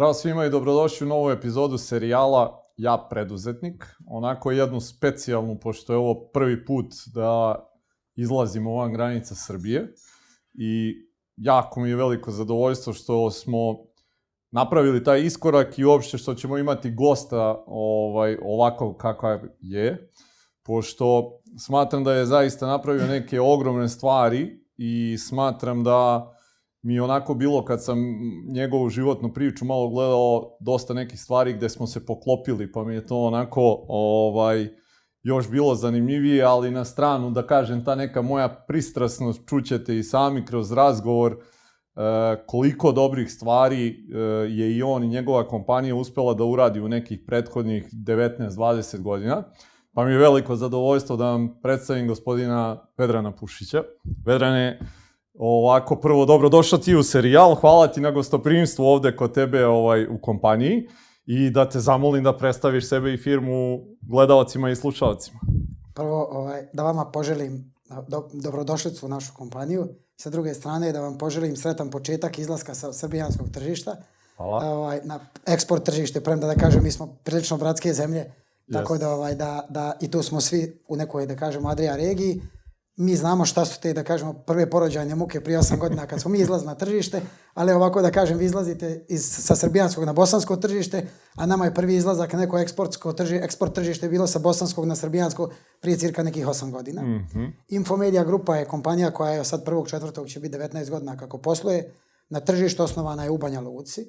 Zdravo svima i dobrodošli u novu epizodu serijala Ja preduzetnik. Onako jednu specijalnu, pošto je ovo prvi put da izlazimo van granica Srbije. I jako mi je veliko zadovoljstvo što smo napravili taj iskorak i uopšte što ćemo imati gosta ovaj, ovako kakva je. Pošto smatram da je zaista napravio neke ogromne stvari i smatram da mi onako bilo kad sam njegovu životnu priču malo gledao dosta nekih stvari gde smo se poklopili, pa mi je to onako ovaj još bilo zanimljivije, ali na stranu da kažem ta neka moja pristrasnost čućete i sami kroz razgovor e, koliko dobrih stvari e, je i on i njegova kompanija uspela da uradi u nekih prethodnih 19-20 godina. Pa mi je veliko zadovoljstvo da vam predstavim gospodina Vedrana Pušića. Vedrane, Ovako, prvo, dobro došao ti u serijal, hvala ti na gostoprimstvu ovde kod tebe ovaj, u kompaniji i da te zamolim da predstaviš sebe i firmu gledalcima i slušalcima. Prvo, ovaj, da vama poželim do, dobrodošlicu u našu kompaniju. Sa druge strane, da vam poželim sretan početak izlaska sa srbijanskog tržišta. Hvala. Ovaj, na eksport tržište, premda da kažem, mi smo prilično bratske zemlje, tako da, ovaj, da, da i tu smo svi u nekoj, da kažemo, Adria regiji mi znamo šta su te, da kažemo, prve porođajne muke prije 8 godina kad smo mi izlazili na tržište, ali ovako da kažem, vi izlazite iz, sa srbijanskog na bosansko tržište, a nama je prvi izlazak neko eksportsko trži, eksport tržište bilo sa bosanskog na srbijansko prije cirka nekih 8 godina. Mm -hmm. Infomedia grupa je kompanija koja je sad prvog četvrtog će biti 19 godina kako posluje. Na tržištu osnovana je u Banja Luci.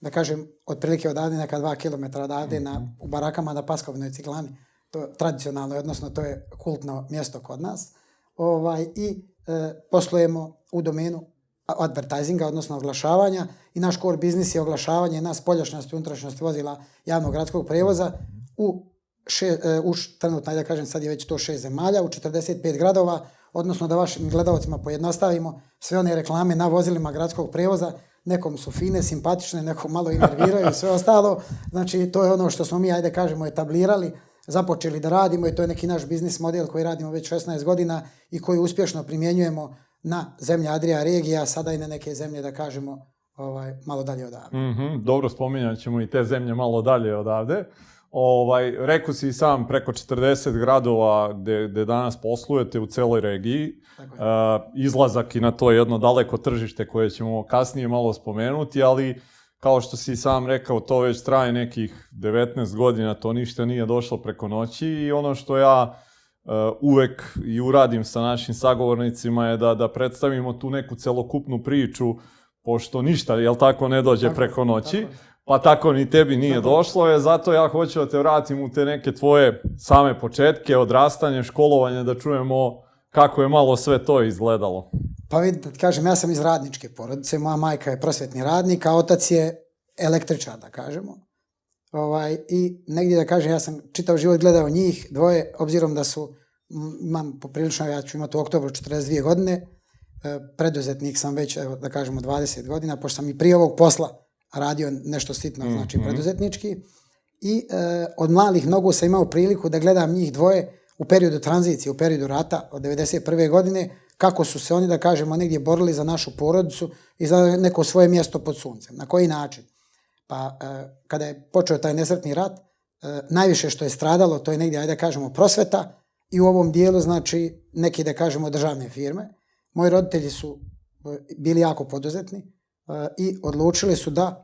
Da kažem, otprilike odavde neka 2 km odavde mm -hmm. na, u barakama na Paskovnoj ciklani. To je tradicionalno, odnosno to je kultno mjesto kod nas ovaj i e, poslujemo u domenu advertisinga, odnosno oglašavanja i naš core biznis je oglašavanje na spoljašnjost i unutrašnjosti vozila javnog gradskog prevoza u, še, e, u trenutno, da kažem, sad je već to šest zemalja, u 45 gradova, odnosno da vašim gledalcima pojednostavimo sve one reklame na vozilima gradskog prevoza, nekom su fine, simpatične, nekom malo i nerviraju i sve ostalo. Znači, to je ono što smo mi, ajde kažemo, etablirali, započeli da radimo i to je neki naš biznis model koji radimo već 16 godina i koji uspješno primjenjujemo na zemlje Adria regija, sada i na neke zemlje da kažemo ovaj malo dalje odavde. Mm -hmm, dobro spominjat ćemo i te zemlje malo dalje odavde. Ovaj, rekao si sam preko 40 gradova gde, gde danas poslujete u celoj regiji. Uh, izlazak i na to jedno daleko tržište koje ćemo kasnije malo spomenuti, ali uh, kao što si sam rekao, to već traje nekih 19 godina, to ništa nije došlo preko noći i ono što ja uh, uvek i uradim sa našim sagovornicima je da, da predstavimo tu neku celokupnu priču, pošto ništa, jel tako, ne dođe tako, preko noći, tako. pa tako ni tebi nije tako. došlo, je zato ja hoću da te vratim u te neke tvoje same početke, odrastanje, školovanje, da čujemo kako je malo sve to izgledalo. Pa vidite, kažem, ja sam iz radničke porodice, moja majka je prosvetni radnik, a otac je električar, da kažemo. Ovaj, I negdje da kažem, ja sam čitav život gledao njih, dvoje, obzirom da su, imam poprilično, ja ću imati u oktobru 42 godine, e, preduzetnik sam već, evo, da kažemo, 20 godina, pošto sam i prije ovog posla radio nešto sitno, mm -hmm. znači preduzetnički. I e, od malih nogu sam imao priliku da gledam njih dvoje u periodu tranzicije, u periodu rata od 91. godine, kako su se oni, da kažemo, negdje borili za našu porodicu i za neko svoje mjesto pod suncem. Na koji način? Pa e, kada je počeo taj nesretni rat, e, najviše što je stradalo, to je negdje, ajde da kažemo, prosveta i u ovom dijelu, znači, neki, da kažemo, državne firme. Moji roditelji su e, bili jako poduzetni i odlučili su da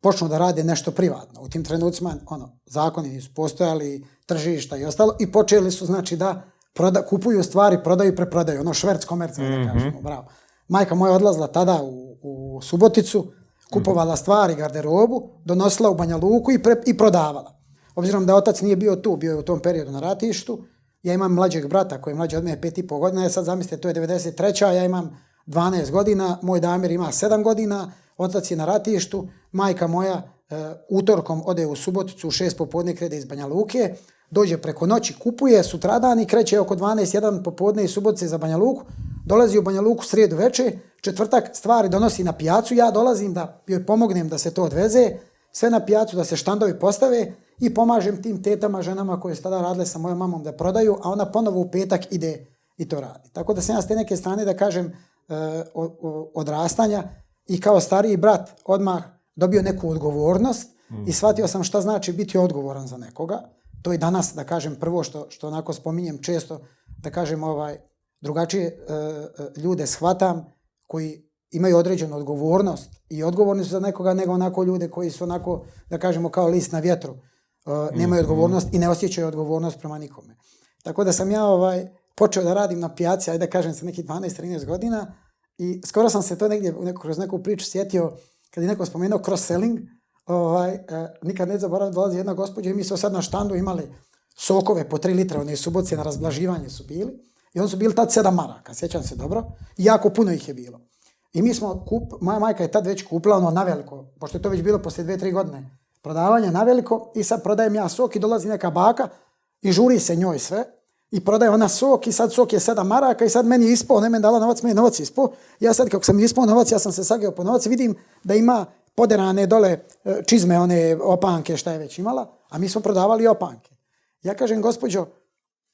počnu da rade nešto privatno. U tim trenucima, ono, zakoni nisu postojali, tržišta i ostalo, i počeli su, znači, da proda, kupuju stvari, prodaju i preprodaju, ono šverc komercija, mm -hmm. da mhm. kažemo, bravo. Majka moja odlazla tada u, u Suboticu, kupovala stvari, garderobu, donosila u Banja Luku i, pre, i prodavala. Obzirom da otac nije bio tu, bio je u tom periodu na ratištu, ja imam mlađeg brata koji je mlađi od mene pet i pol godina, ja sad zamislite, to je 93. ja imam 12 godina, moj Damir ima 7 godina, otac je na ratištu, majka moja e, utorkom ode u Suboticu u 6 popodne krede iz Banja Luke, dođe preko noći, kupuje sutradan i kreće oko 12.1 popodne iz Subotice za Banja Luku, dolazi u Banja Luku srijedu veče, četvrtak stvari donosi na pijacu, ja dolazim da joj pomognem da se to odveze, sve na pijacu da se štandovi postave i pomažem tim tetama, ženama koje su tada radile sa mojom mamom da prodaju, a ona ponovo u petak ide i to radi. Tako da sam ja s te neke strane da kažem e, odrastanja i kao stariji brat odmah dobio neku odgovornost i shvatio sam šta znači biti odgovoran za nekoga. To je danas, da kažem, prvo što, što onako spominjem često, da kažem, ovaj, drugačije e, e, ljude shvatam koji imaju određenu odgovornost i odgovorni su za nekoga nego onako ljude koji su onako, da kažemo, kao list na vjetru. E, nemaju odgovornost i ne osjećaju odgovornost prema nikome. Tako da sam ja ovaj, počeo da radim na pijaci, ajde da kažem sa nekih 12-13 godina i skoro sam se to negdje neko, kroz neku priču sjetio kad je neko spomenuo cross-selling, ovaj, eh, nikad ne zaboravim, dolazi jedna gospođa i mi smo sad na štandu imali sokove po 3 litra, one subocije na razblaživanje su bili i on su bili tad 7 maraka, sjećam se dobro, i jako puno ih je bilo. I mi smo, kup, moja majka je tad već kupila ono na veliko, pošto je to već bilo poslije 2-3 godine, prodavanja na veliko i sad prodajem ja sok i dolazi neka baka i žuri se njoj sve i prodaje ona sok i sad sok je 7 maraka i sad meni je ispao, ne meni dala novac, meni je novac ispao. Ja sad kako sam ispao novac, ja sam se sageo po novac, vidim da ima poderane dole e, čizme, one opanke šta je već imala, a mi smo prodavali opanke. Ja kažem, gospođo,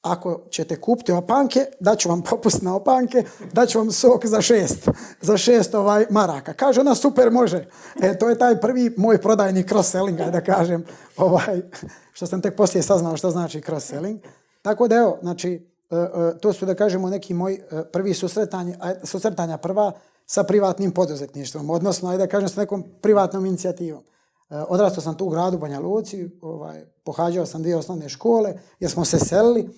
ako ćete kupiti opanke, daću vam popust na opanke, daću vam sok za šest, za šest ovaj maraka. Kaže ona, super, može. E, to je taj prvi moj prodajni cross-selling, da kažem, ovaj, što sam tek poslije saznao što znači cross-selling. Tako da evo, znači, e, e, to su da kažemo neki moji prvi susretanja, susretanja prva sa privatnim poduzetništvom, odnosno, ajde da kažem, sa nekom privatnom inicijativom. Odrastao sam tu u gradu Banja Luci, ovaj, pohađao sam dvije osnovne škole, jer smo se selili,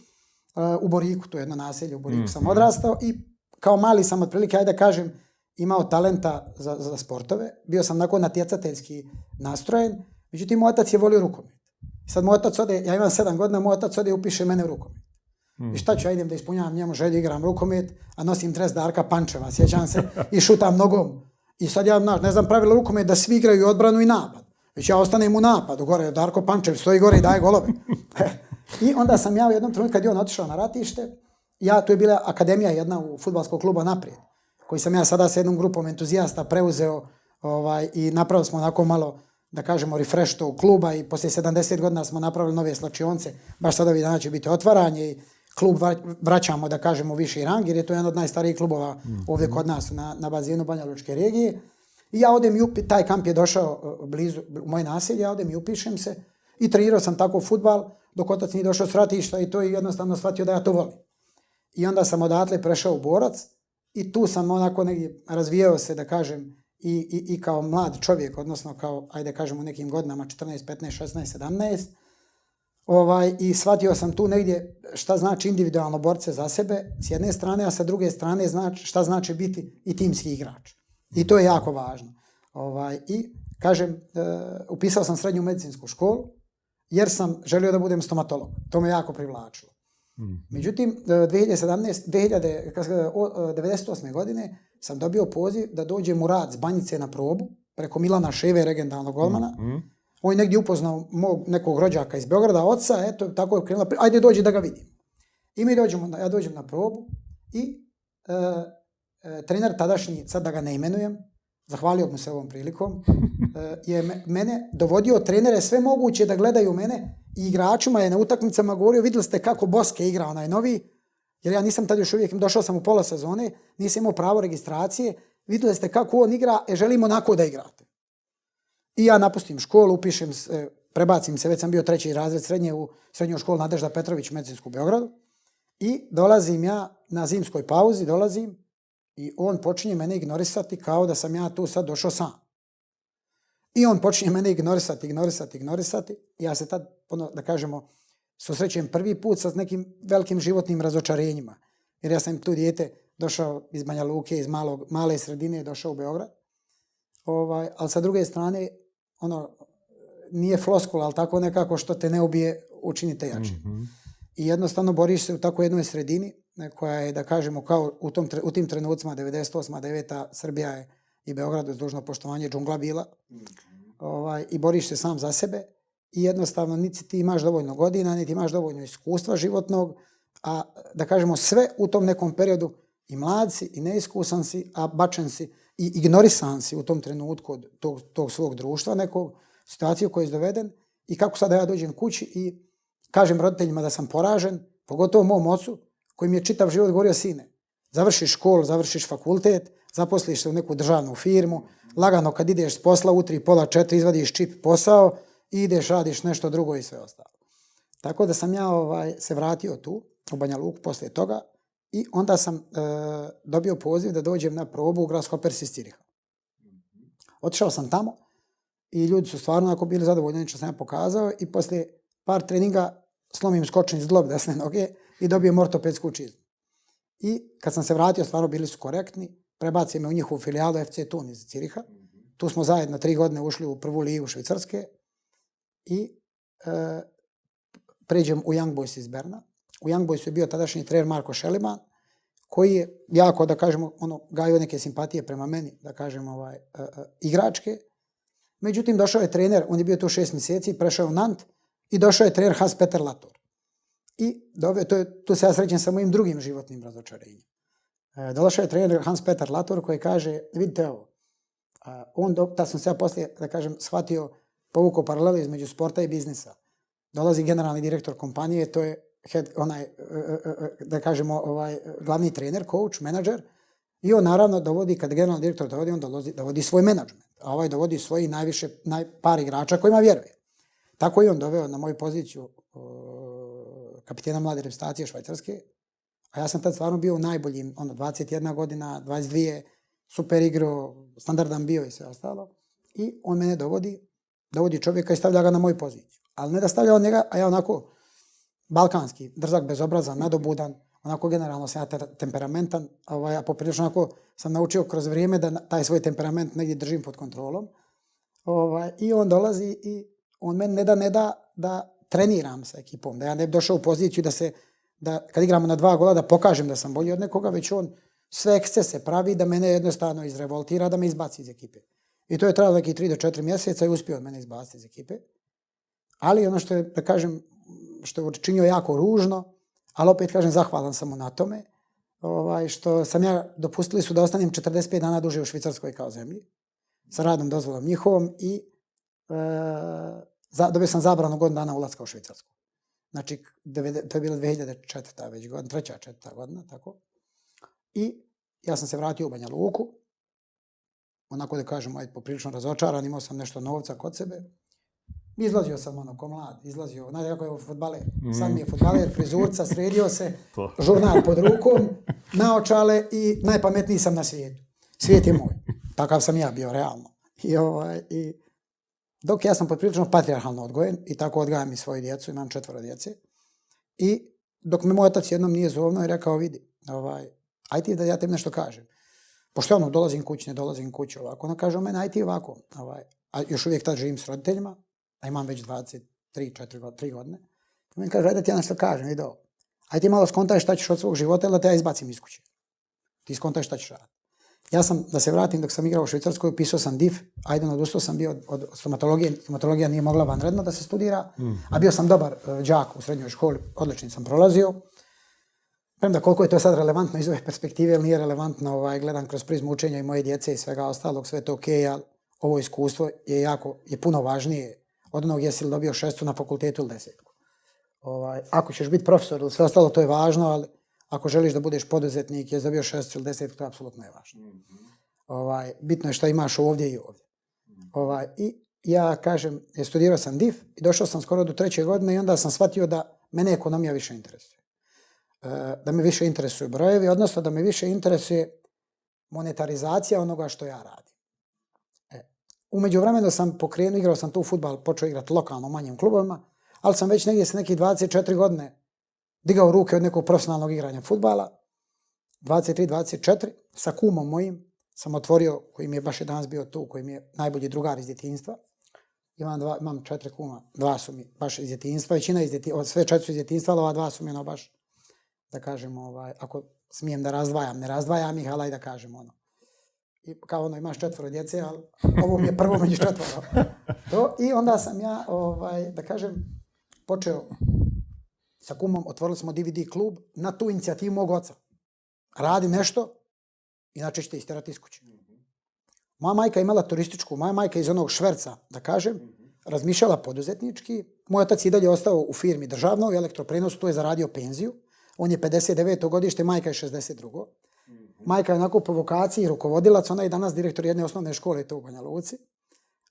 u Boriku, to je jedno naselje, u Boriku mm. sam odrastao i kao mali sam otprilike, ajde da kažem, imao talenta za, za sportove. Bio sam nakon natjecateljski nastrojen, međutim, moj otac je volio rukomet. Sad moj otac ode, ja imam sedam godina, moj otac ode i upiše mene u rukomet. Mm. I šta ću, ja idem da ispunjavam njemu želju, igram rukomet, a nosim dres Darka Pančeva, sjećam se, i šutam nogom. I sad ja, ne znam pravilo rukomet da svi igraju odbranu i napad. Već ja ostanem u napadu, gore Darko Pančev stoji gore i daje golove. I onda sam ja u jednom trenutku, kad je on otišao na ratište, ja, tu je bila akademija jedna u futbalskog kluba naprijed, koji sam ja sada sa jednom grupom entuzijasta preuzeo ovaj, i napravili smo onako malo, da kažemo, refresh tog kluba i poslije 70 godina smo napravili nove slačionce, baš sada ovih dana će biti otvaranje i klub vraćamo, da kažemo, viši rang, jer je to jedan od najstarijih klubova mm-hmm. ovdje kod nas na, na bazinu Banja Lučke regije. I ja odem i upi, taj kamp je došao e, blizu u moje naselje, ja odem i upišem se i trenirao sam tako futbal, dok otac nije došao s ratišta i to je jednostavno shvatio da ja to volim. I onda sam odatle prešao u borac i tu sam onako negdje razvijao se, da kažem, i, i, i kao mlad čovjek, odnosno kao, ajde kažem, u nekim godinama, 14, 15, 16, 17, ovaj, i shvatio sam tu negdje šta znači individualno borce za sebe, s jedne strane, a sa druge strane znači, šta znači biti i timski igrač. I to je jako važno. Ovaj, I, kažem, uh, upisao sam srednju medicinsku školu, jer sam želio da budem stomatolog. To me jako privlačilo. Mm. Međutim, 2017, 2098. godine sam dobio poziv da dođem u rad s Banjice na probu preko Milana Ševe, regendalnog golmana. Mm. On je negdje upoznao mog nekog rođaka iz Beograda, oca, eto, tako je krenula, ajde dođi da ga vidim. I mi dođemo, ja dođem na probu i e, e, trener tadašnji, sad da ga ne imenujem, zahvalio mu se ovom prilikom, eh, je mene dovodio trenere sve moguće da gledaju mene i igračima je na utakmicama govorio, vidjeli ste kako Boske igra onaj novi, jer ja nisam tad još uvijek, došao sam u pola sezone, nisam imao pravo registracije, vidjeli ste kako on igra, e želimo onako da igrate. I ja napustim školu, upišem se, prebacim se, već sam bio treći razred srednje u srednju školu Nadežda Petrović u medicinsku Beogradu i dolazim ja na zimskoj pauzi, dolazim I on počinje mene ignorisati kao da sam ja tu sad došao sam. I on počinje mene ignorisati, ignorisati, ignorisati. Ja se tad, ono, da kažemo, susrećem prvi put sa nekim velikim životnim razočarenjima. Jer ja sam tu dijete došao iz Banja Luke, iz malog, male sredine, došao u Beograd. Ovaj, ali sa druge strane, ono, nije floskula, ali tako nekako što te ne ubije, učinite jače. Mm -hmm. I jednostavno boriš se u tako jednoj sredini koja je, da kažemo, kao u, tom, u tim trenucima 98. 9. Srbija je i Beograd uz dužno poštovanje džungla bila ovaj, i boriš se sam za sebe i jednostavno niti ti imaš dovoljno godina, niti imaš dovoljno iskustva životnog, a da kažemo sve u tom nekom periodu i mlad si i neiskusan si, a bačen si i ignorisan si u tom trenutku od tog, tog svog društva, nekog situaciju koja je doveden i kako sada ja dođem kući i kažem roditeljima da sam poražen, pogotovo mom ocu, koji mi je čitav život govorio, sine, završiš školu, završiš fakultet, zaposliš se u neku državnu firmu, lagano kad ideš s posla u tri, pola, četiri, izvadiš čip posao i ideš, radiš nešto drugo i sve ostalo. Tako da sam ja ovaj, se vratio tu, u Banja Luku, poslije toga, i onda sam e, dobio poziv da dođem na probu u Grasshoppers iz Ciriha. Otišao sam tamo i ljudi su stvarno ako bili zadovoljni što sam ja pokazao i poslije par treninga slomim skočni zglob desne noge i dobijem ortopedsku čizmu. I kad sam se vratio, stvarno bili su korektni, prebaci me u njihovu filijalu FC Tun iz Ciriha. Tu smo zajedno tri godine ušli u prvu ligu Švicarske i e, pređem u Young Boys iz Berna. U Young Boysu je bio tadašnji trener Marko Šeliman, koji je jako, da kažemo, ono, gajio neke simpatije prema meni, da kažem, ovaj, e, e, igračke. Međutim, došao je trener, on je bio tu šest mjeseci, prešao u Nant i došao je trener Hans Peter Lator. I dove, to je, tu se ja srećem sa mojim drugim životnim razočarenjem. E, došao je trener Hans Peter Lator koji kaže, vidite ovo, a, on, do, ta sam se ja poslije, da kažem, shvatio, povukao paralelu između sporta i biznisa. Dolazi generalni direktor kompanije, to je head, onaj, e, e, e, da kažemo, ovaj, glavni trener, coach, menadžer, i on naravno dovodi, kad generalni direktor dovodi, on dovodi, dovodi svoj menadžment, a ovaj dovodi svoji najviše, naj, par igrača kojima vjeruje. Tako i on doveo na moju poziciju kapitena mlade reprezentacije Švajcarske, a ja sam tad stvarno bio u najboljim, ono, 21 godina, 22, super igro, standardan bio i sve ostalo. I on mene dovodi, dovodi čovjeka i stavlja ga na moju poziciju. Ali ne da stavlja on njega, a ja onako, balkanski, drzak, bezobrazan, nadobudan, onako generalno sam ja temperamentan, ovaj, a poprilično onako sam naučio kroz vrijeme da taj svoj temperament negdje držim pod kontrolom. Ovaj, I on dolazi i on meni ne da ne da da treniram sa ekipom, da ja ne bi došao u poziciju da se, da kad igramo na dva gola da pokažem da sam bolji od nekoga, već on sve ekscese pravi da mene jednostavno izrevoltira, da me izbaci iz ekipe. I to je trajalo neki 3 do 4 mjeseca i uspio od mene izbaciti iz ekipe. Ali ono što je, da kažem, što je učinio jako ružno, ali opet kažem zahvalan sam mu na tome, ovaj, što sam ja, dopustili su da ostanem 45 dana duže u Švicarskoj kao zemlji, sa radnom dozvolom njihovom i e, za, dobio sam zabranu godinu dana ulazka u Švicarsku. Znači, to je bilo 2004. već godina, treća, četvrta godina, tako. I ja sam se vratio u Banja Luku, onako da kažem, ajde, poprilično razočaran, imao sam nešto novca kod sebe, Izlazio sam ono ko mlad, izlazio, znate kako je futbaler, mm. sad mi je futbaler, frizurca, sredio se, žurnal pod rukom, naočale i najpametniji sam na svijetu. Svijet je moj. Takav sam ja bio, realno. I, ovaj, i dok ja sam potprilično patriarhalno odgojen i tako odgajam i svoju djecu, imam četvoro djece. I dok me moj otac jednom nije zovno i rekao, vidi, ovaj, aj ti da ja tebi nešto kažem. Pošto ono, dolazim kući, ne dolazim kući ovako. Ona kaže o mene, aj ti ovako. Ovaj, a još uvijek tad živim s roditeljima, a imam već 23, 4, 3 godine. I mi kaže, ajde ti ja nešto kažem, vidi ovo. Ajde ti malo skontaj šta ćeš od svog života ili da te ja izbacim iz kuće. Ti skontaj šta ćeš raditi. Ja sam, da se vratim, dok sam igrao u Švicarskoj, pisao sam DIF, ajde, odustao sam bio od, od stomatologije, stomatologija nije mogla vanredno da se studira, mm. a bio sam dobar e, uh, džak u srednjoj školi, odlični sam prolazio. Premda koliko je to sad relevantno iz ove perspektive, ili nije relevantno, ovaj, gledam kroz prizmu učenja i moje djece i svega ostalog, sve to ok, ali ovo iskustvo je jako, je puno važnije od onog jesi li dobio šestu na fakultetu ili desetku. Ovaj, ako ćeš biti profesor ili sve ostalo, to je važno, ali ako želiš da budeš poduzetnik, jesi dobio šestu ili desetku, to je apsolutno je važno. Ovaj, bitno je šta imaš ovdje i ovdje. Ovaj, I ja kažem, je studirao sam DIF i došao sam skoro do treće godine i onda sam shvatio da mene ekonomija više interesuje. E, da me više interesuju brojevi, odnosno da me više interesuje monetarizacija onoga što ja radim. Umeđu vremenu sam pokrenuo, igrao sam tu futbal, počeo igrati lokalno u manjim klubovima, ali sam već negdje sa nekih 24 godine digao ruke od nekog profesionalnog igranja futbala. 23-24, sa kumom mojim sam otvorio, koji mi je baš je danas bio tu, koji mi je najbolji drugar iz djetinstva. Imam, dva, imam četiri kuma, dva su mi baš iz djetinstva, većina iz djetinstva, sve četiri su iz djetinstva, ali ova dva su mi ono baš, da kažem, ovaj, ako smijem da razdvajam, ne razdvajam ih, ali da kažem ono, i kao ono imaš četvoro djece, ali ovo mi je prvo među četvoro. To, I onda sam ja, ovaj, da kažem, počeo sa kumom, otvorili smo DVD klub na tu inicijativu mog oca. Radi nešto, inače ćete istirati iz kuće. Moja majka imala turističku, moja majka iz onog šverca, da kažem, razmišljala poduzetnički. Moj otac i dalje ostao u firmi državnog elektroprenosu, tu je zaradio penziju. On je 59. godište, majka je 62. Majka je onako po vokaciji rukovodilac, ona je danas direktor jedne osnovne škole tu u Banja Luci.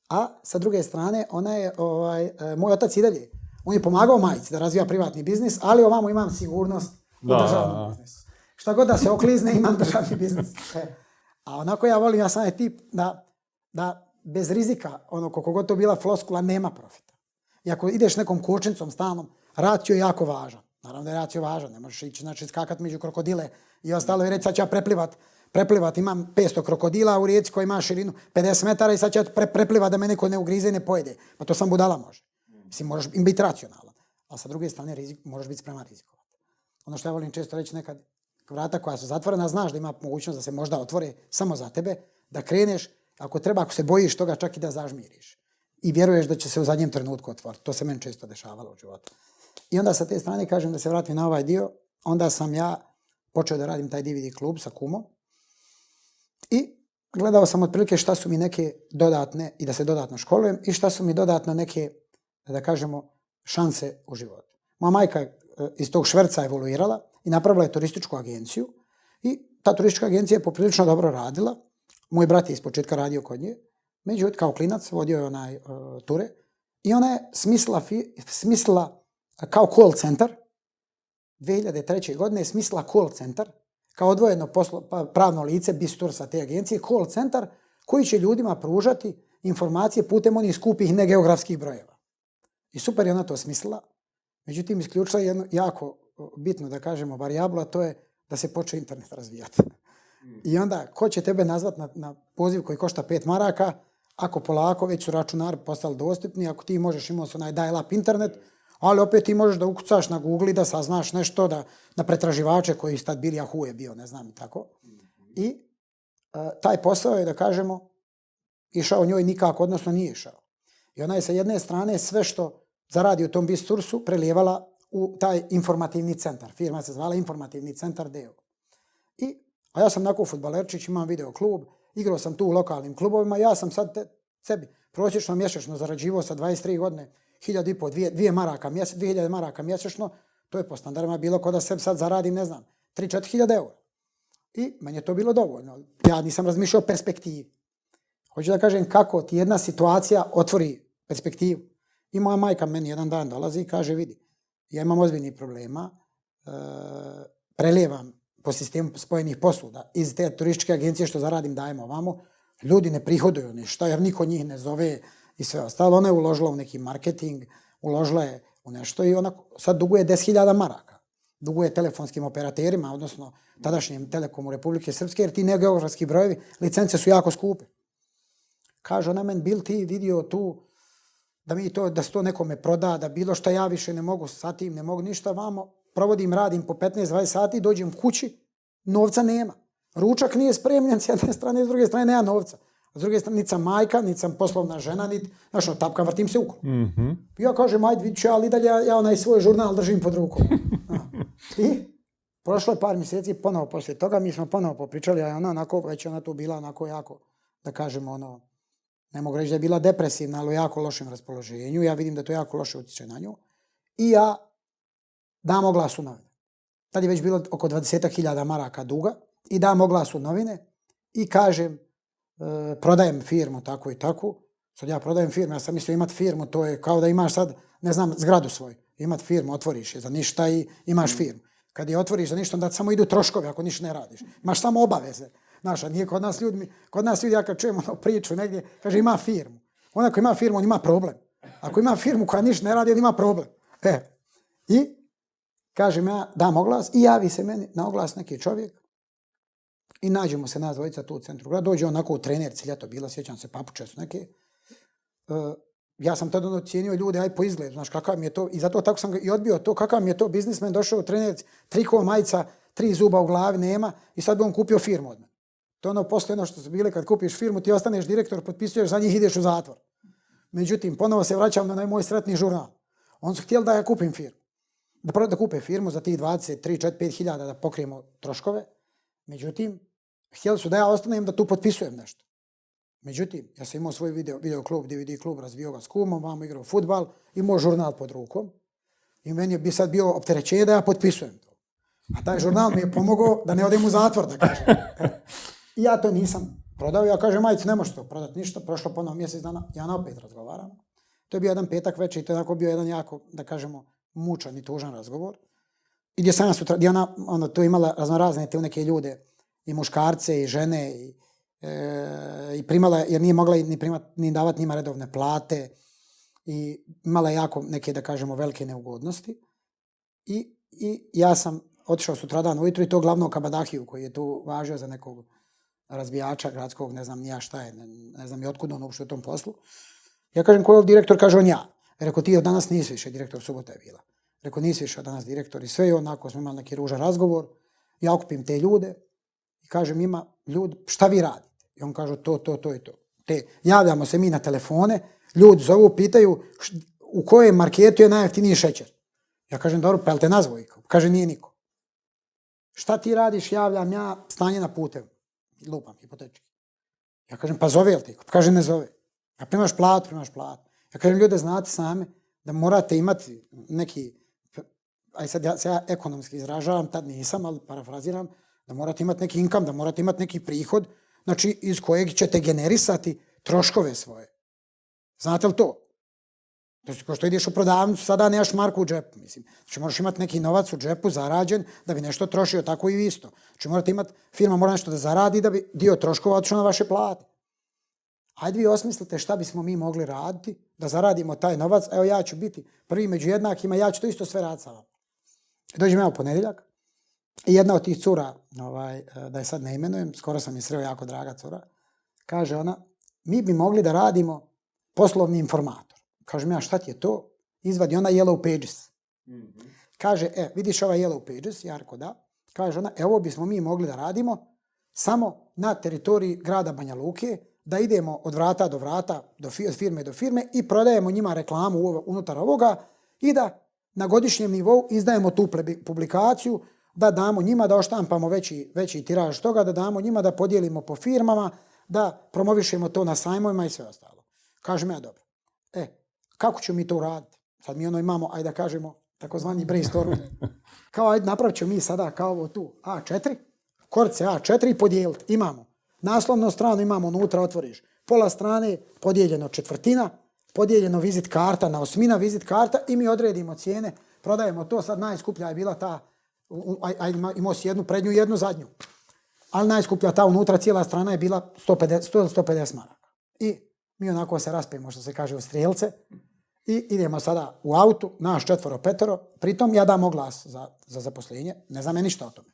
A sa druge strane, ona je, ovaj, e, moj otac i dalje, on je pomagao majici da razvija privatni biznis, ali ovamo imam sigurnost u državnom biznisu. Šta god da se oklizne, imam državni biznis. E. A onako ja volim, ja sam je tip da, da bez rizika, ono, koliko god to bila floskula, nema profita. I ako ideš nekom kočnicom stalnom, racio je jako važan. Naravno da je racio važan, ne možeš ići, znači, skakat među krokodile i ostalo i reći sad ću ja preplivat, preplivat, imam 500 krokodila u rijeci koja ima širinu 50 metara i sad ću ja pre, preplivat da me neko ne ugrize i ne pojede. Pa to sam budala može. Mislim, moraš im biti racionalan. Ali sa druge strane, rizik, moraš biti spreman rizikovati. Ono što ja volim često reći nekad, vrata koja su zatvorena, znaš da ima mogućnost da se možda otvore samo za tebe, da kreneš, ako treba, ako se bojiš toga, čak i da zažmiriš. I vjeruješ da će se u zadnjem trenutku otvoriti. To se meni često dešavalo u životu. I onda sa te strane kažem da se vratim na ovaj dio, onda sam ja počeo da radim taj DVD klub sa kumom i gledao sam otprilike šta su mi neke dodatne i da se dodatno školujem i šta su mi dodatno neke, da kažemo, šanse u životu. Moja majka eh, iz tog šverca evoluirala i napravila je turističku agenciju i ta turistička agencija je poprilično dobro radila. Moj brat je iz početka radio kod nje, međutim, kao klinac vodio je onaj uh, ture i ona je smislila, fi, smislila kao call centar, 2003. godine je smislila call centar, kao odvojeno poslo, pa, pravno lice, bistur sa te agencije, call centar koji će ljudima pružati informacije putem onih skupih negeografskih brojeva. I super je ona to smislila. Međutim, isključila je jedno jako bitno, da kažemo, varijablu, a to je da se počne internet razvijati. I onda, ko će tebe nazvat na, na poziv koji košta 5 maraka, ako polako već su računari postali dostupni, ako ti možeš imati onaj dial-up internet, ali opet ti možeš da ukucaš na Google i da saznaš nešto da, na pretraživače koji su tad bili Yahoo je bio, ne znam i tako. I uh, taj posao je, da kažemo, išao njoj nikako, odnosno nije išao. I ona je sa jedne strane sve što zaradi u tom bistursu prelijevala u taj informativni centar. Firma se zvala Informativni centar Deo. I, a ja sam nakon futbalerčić, imam video klub, igrao sam tu u lokalnim klubovima, ja sam sad te, sebi prosječno mjesečno zarađivao sa 23 godine, 1000 i po, 2 maraka, mjese, 2000 maraka mjesečno, to je po standardima bilo kod da sebi sad zaradim, ne znam, 3-4 hiljada eura. I meni je to bilo dovoljno. Ja nisam razmišljao o perspektivi. Hoću da kažem kako ti jedna situacija otvori perspektivu. I moja majka meni jedan dan dolazi i kaže, vidi, ja imam ozbiljnih problema, e, prelijevam po sistemu spojenih posuda iz te turističke agencije što zaradim dajemo ovamo, ljudi ne prihoduju ništa jer niko njih ne zove i sve ostalo. Ona je uložila u neki marketing, uložila je u nešto i ona sad duguje 10.000 maraka. Duguje telefonskim operaterima, odnosno tadašnjem Telekomu Republike Srpske, jer ti negeografski brojevi, licence su jako skupe. Kaže ona men, bil ti vidio tu da mi to, da se to nekome proda, da bilo što ja više ne mogu sa tim, ne mogu ništa vamo, provodim, radim po 15-20 sati, dođem kući, novca nema. Ručak nije spremljen s jedne strane, s druge strane nema novca. S druge strane, niti sam majka, niti sam poslovna žena, niti, znaš, ono, tapkam, vrtim se uko. Mm -hmm. Ja kažem, ajde, vidit ću, ali dalje ja, ja onaj svoj žurnal držim pod rukom. I prošlo je par mjeseci, ponovo poslije toga, mi smo ponovo popričali, a ona onako, već ona tu bila onako jako, da kažemo, ono, ne mogu reći da je bila depresivna, ali u jako lošem raspoloženju. Ja vidim da to jako loše utječe na nju. I ja dam oglas u novine. Tad je već bilo oko 20.000 maraka duga i dam oglas u novine i kažem, e, prodajem firmu tako i tako. Sad ja prodajem firmu, ja sam mislio imat firmu, to je kao da imaš sad, ne znam, zgradu svoju. Imat firmu, otvoriš je za ništa i imaš firmu. Kad je otvoriš za ništa, onda samo idu troškovi ako ništa ne radiš. Imaš samo obaveze. Znaš, a nije kod nas ljudi, kod nas ljudi, ja kad čujem ono priču negdje, kaže ima firmu. Ona ako ima firmu, on ima problem. Ako ima firmu koja ništa ne radi, on ima problem. E, i kažem ja, dam oglas i javi se meni na oglas neki čovjek i nađemo se nas dvojica tu u centru grada. Dođe onako u trenerci, ljeto bila, sjećam se, papuče su neke. Uh, ja sam tada ono cijenio ljude, aj po izgledu, znaš, kakav mi je to, i zato tako sam i odbio to, kakav mi je to biznismen, došao u trenerci, trikova majica, tri zuba u glavi nema i sad bi on kupio firmu od mene. To ono posle ono što su bile kad kupiš firmu, ti ostaneš direktor, potpisuješ za njih, ideš u zatvor. Međutim, ponovo se vraćam na moj sretni žurnal. On su htjeli da ja kupim firmu. Da prvo da kupe firmu za tih 20, 3, 4, 5 hiljada da pokrijemo troškove. Međutim, htjeli su da ja ostanem da tu potpisujem nešto. Međutim, ja sam imao svoj video, video klub, DVD klub, razvio ga s kumom, vamo igrao futbal, imao žurnal pod rukom. I meni je bi sad bio opterećenje da ja potpisujem to. A taj žurnal mi je pomogao da ne odem u zatvor, da kažem. I ja to nisam prodao. Ja kažem, majicu, ne možeš to prodati ništa. Prošlo ponovno mjesec dana, ja na opet razgovaram. To je bio jedan petak večer i to je onako bio jedan jako, da kažemo, mučan i tužan razgovor. I gdje sam ja sutra, gdje ona, ona to imala raznorazne te neke ljude, i muškarce, i žene, i, e, i primala, jer nije mogla ni, primat, ni davat njima redovne plate, i imala jako neke, da kažemo, velike neugodnosti. I, i ja sam otišao sutradan ujutru i to glavno Kabadahiju, koji je tu važio za nekog razbijača gradskog, ne znam nija šta je, ne, ne znam i otkud on uopšte u tom poslu. Ja kažem, ko je direktor? Kaže on ja. Rekao, ti od danas nisi više direktor, subota je bila. Rekao, nisi više od danas direktor i sve je onako smo imali neki ružan razgovor. Ja okupim te ljude i kažem ima ljudi, šta vi radite? I on kaže, to, to, to i to. Te, javljamo se mi na telefone, ljudi zovu, pitaju u kojem marketu je najjeftiniji šećer. Ja kažem, dobro, pa te nazvoj? Kaže, nije niko. Šta ti radiš, javljam ja, stanje na putevu. Lupam, hipotečki. Ja kažem, pa zove li ti? Pa kaže, ne zove. Ja primaš plat, primaš plat. Ja kažem, ljude, znate same da morate imati neki, aj sad ja se ja ekonomski izražavam, tad nisam, ali parafraziram, da morate imati neki inkam, da morate imati neki prihod, znači iz kojeg ćete generisati troškove svoje. Znate li to? Znači, ko što ideš u prodavnicu, sada nemaš marku u džepu, mislim. Znači, moraš imati neki novac u džepu zarađen da bi nešto trošio, tako i isto. Znači, morate imati, firma mora nešto da zaradi da bi dio troškova otišao na vaše plate. Hajde vi osmislite šta bismo mi mogli raditi da zaradimo taj novac. Evo ja ću biti prvi među jednakima, ja ću to isto sve raditi sa vam. Dođem ja u ponedjeljak i jedna od tih cura, ovaj, eh, da je sad ne imenujem, skoro sam je sreo jako draga cura, kaže ona, mi bi mogli da radimo poslovni informat. Kažem ja, šta ti je to? Izvadi ona Yellow Pages. Mm -hmm. Kaže, e, vidiš ovaj Yellow Pages? Ja rekao da. Kaže ona, evo bismo mi mogli da radimo samo na teritoriji grada Banja Luke, da idemo od vrata do vrata, do firme do firme i prodajemo njima reklamu unutar ovoga i da na godišnjem nivou izdajemo tu publikaciju, da damo njima da oštampamo veći, veći tiraž toga, da damo njima da podijelimo po firmama, da promovišemo to na sajmovima i sve ostalo. Kažem ja dobro. E, kako ćemo mi to uraditi? Sad mi ono imamo, ajde da kažemo, takozvani brainstorm. Kao, ajde, napravit ćemo mi sada kao ovo tu A4, korce A4 i podijeliti. Imamo Naslovnu stranu imamo unutra, otvoriš. Pola strane podijeljeno četvrtina, podijeljeno vizit karta na osmina vizit karta i mi odredimo cijene, prodajemo to, sad najskuplja je bila ta, aj, aj, imao si jednu prednju i jednu zadnju. Ali najskuplja ta unutra, cijela strana je bila 150, 100 150 maraka. I mi onako se raspijemo, što se kaže, u strijelce i idemo sada u autu, naš četvoro petoro, pritom ja dam oglas za, za zaposlenje, ne znam ništa o tome.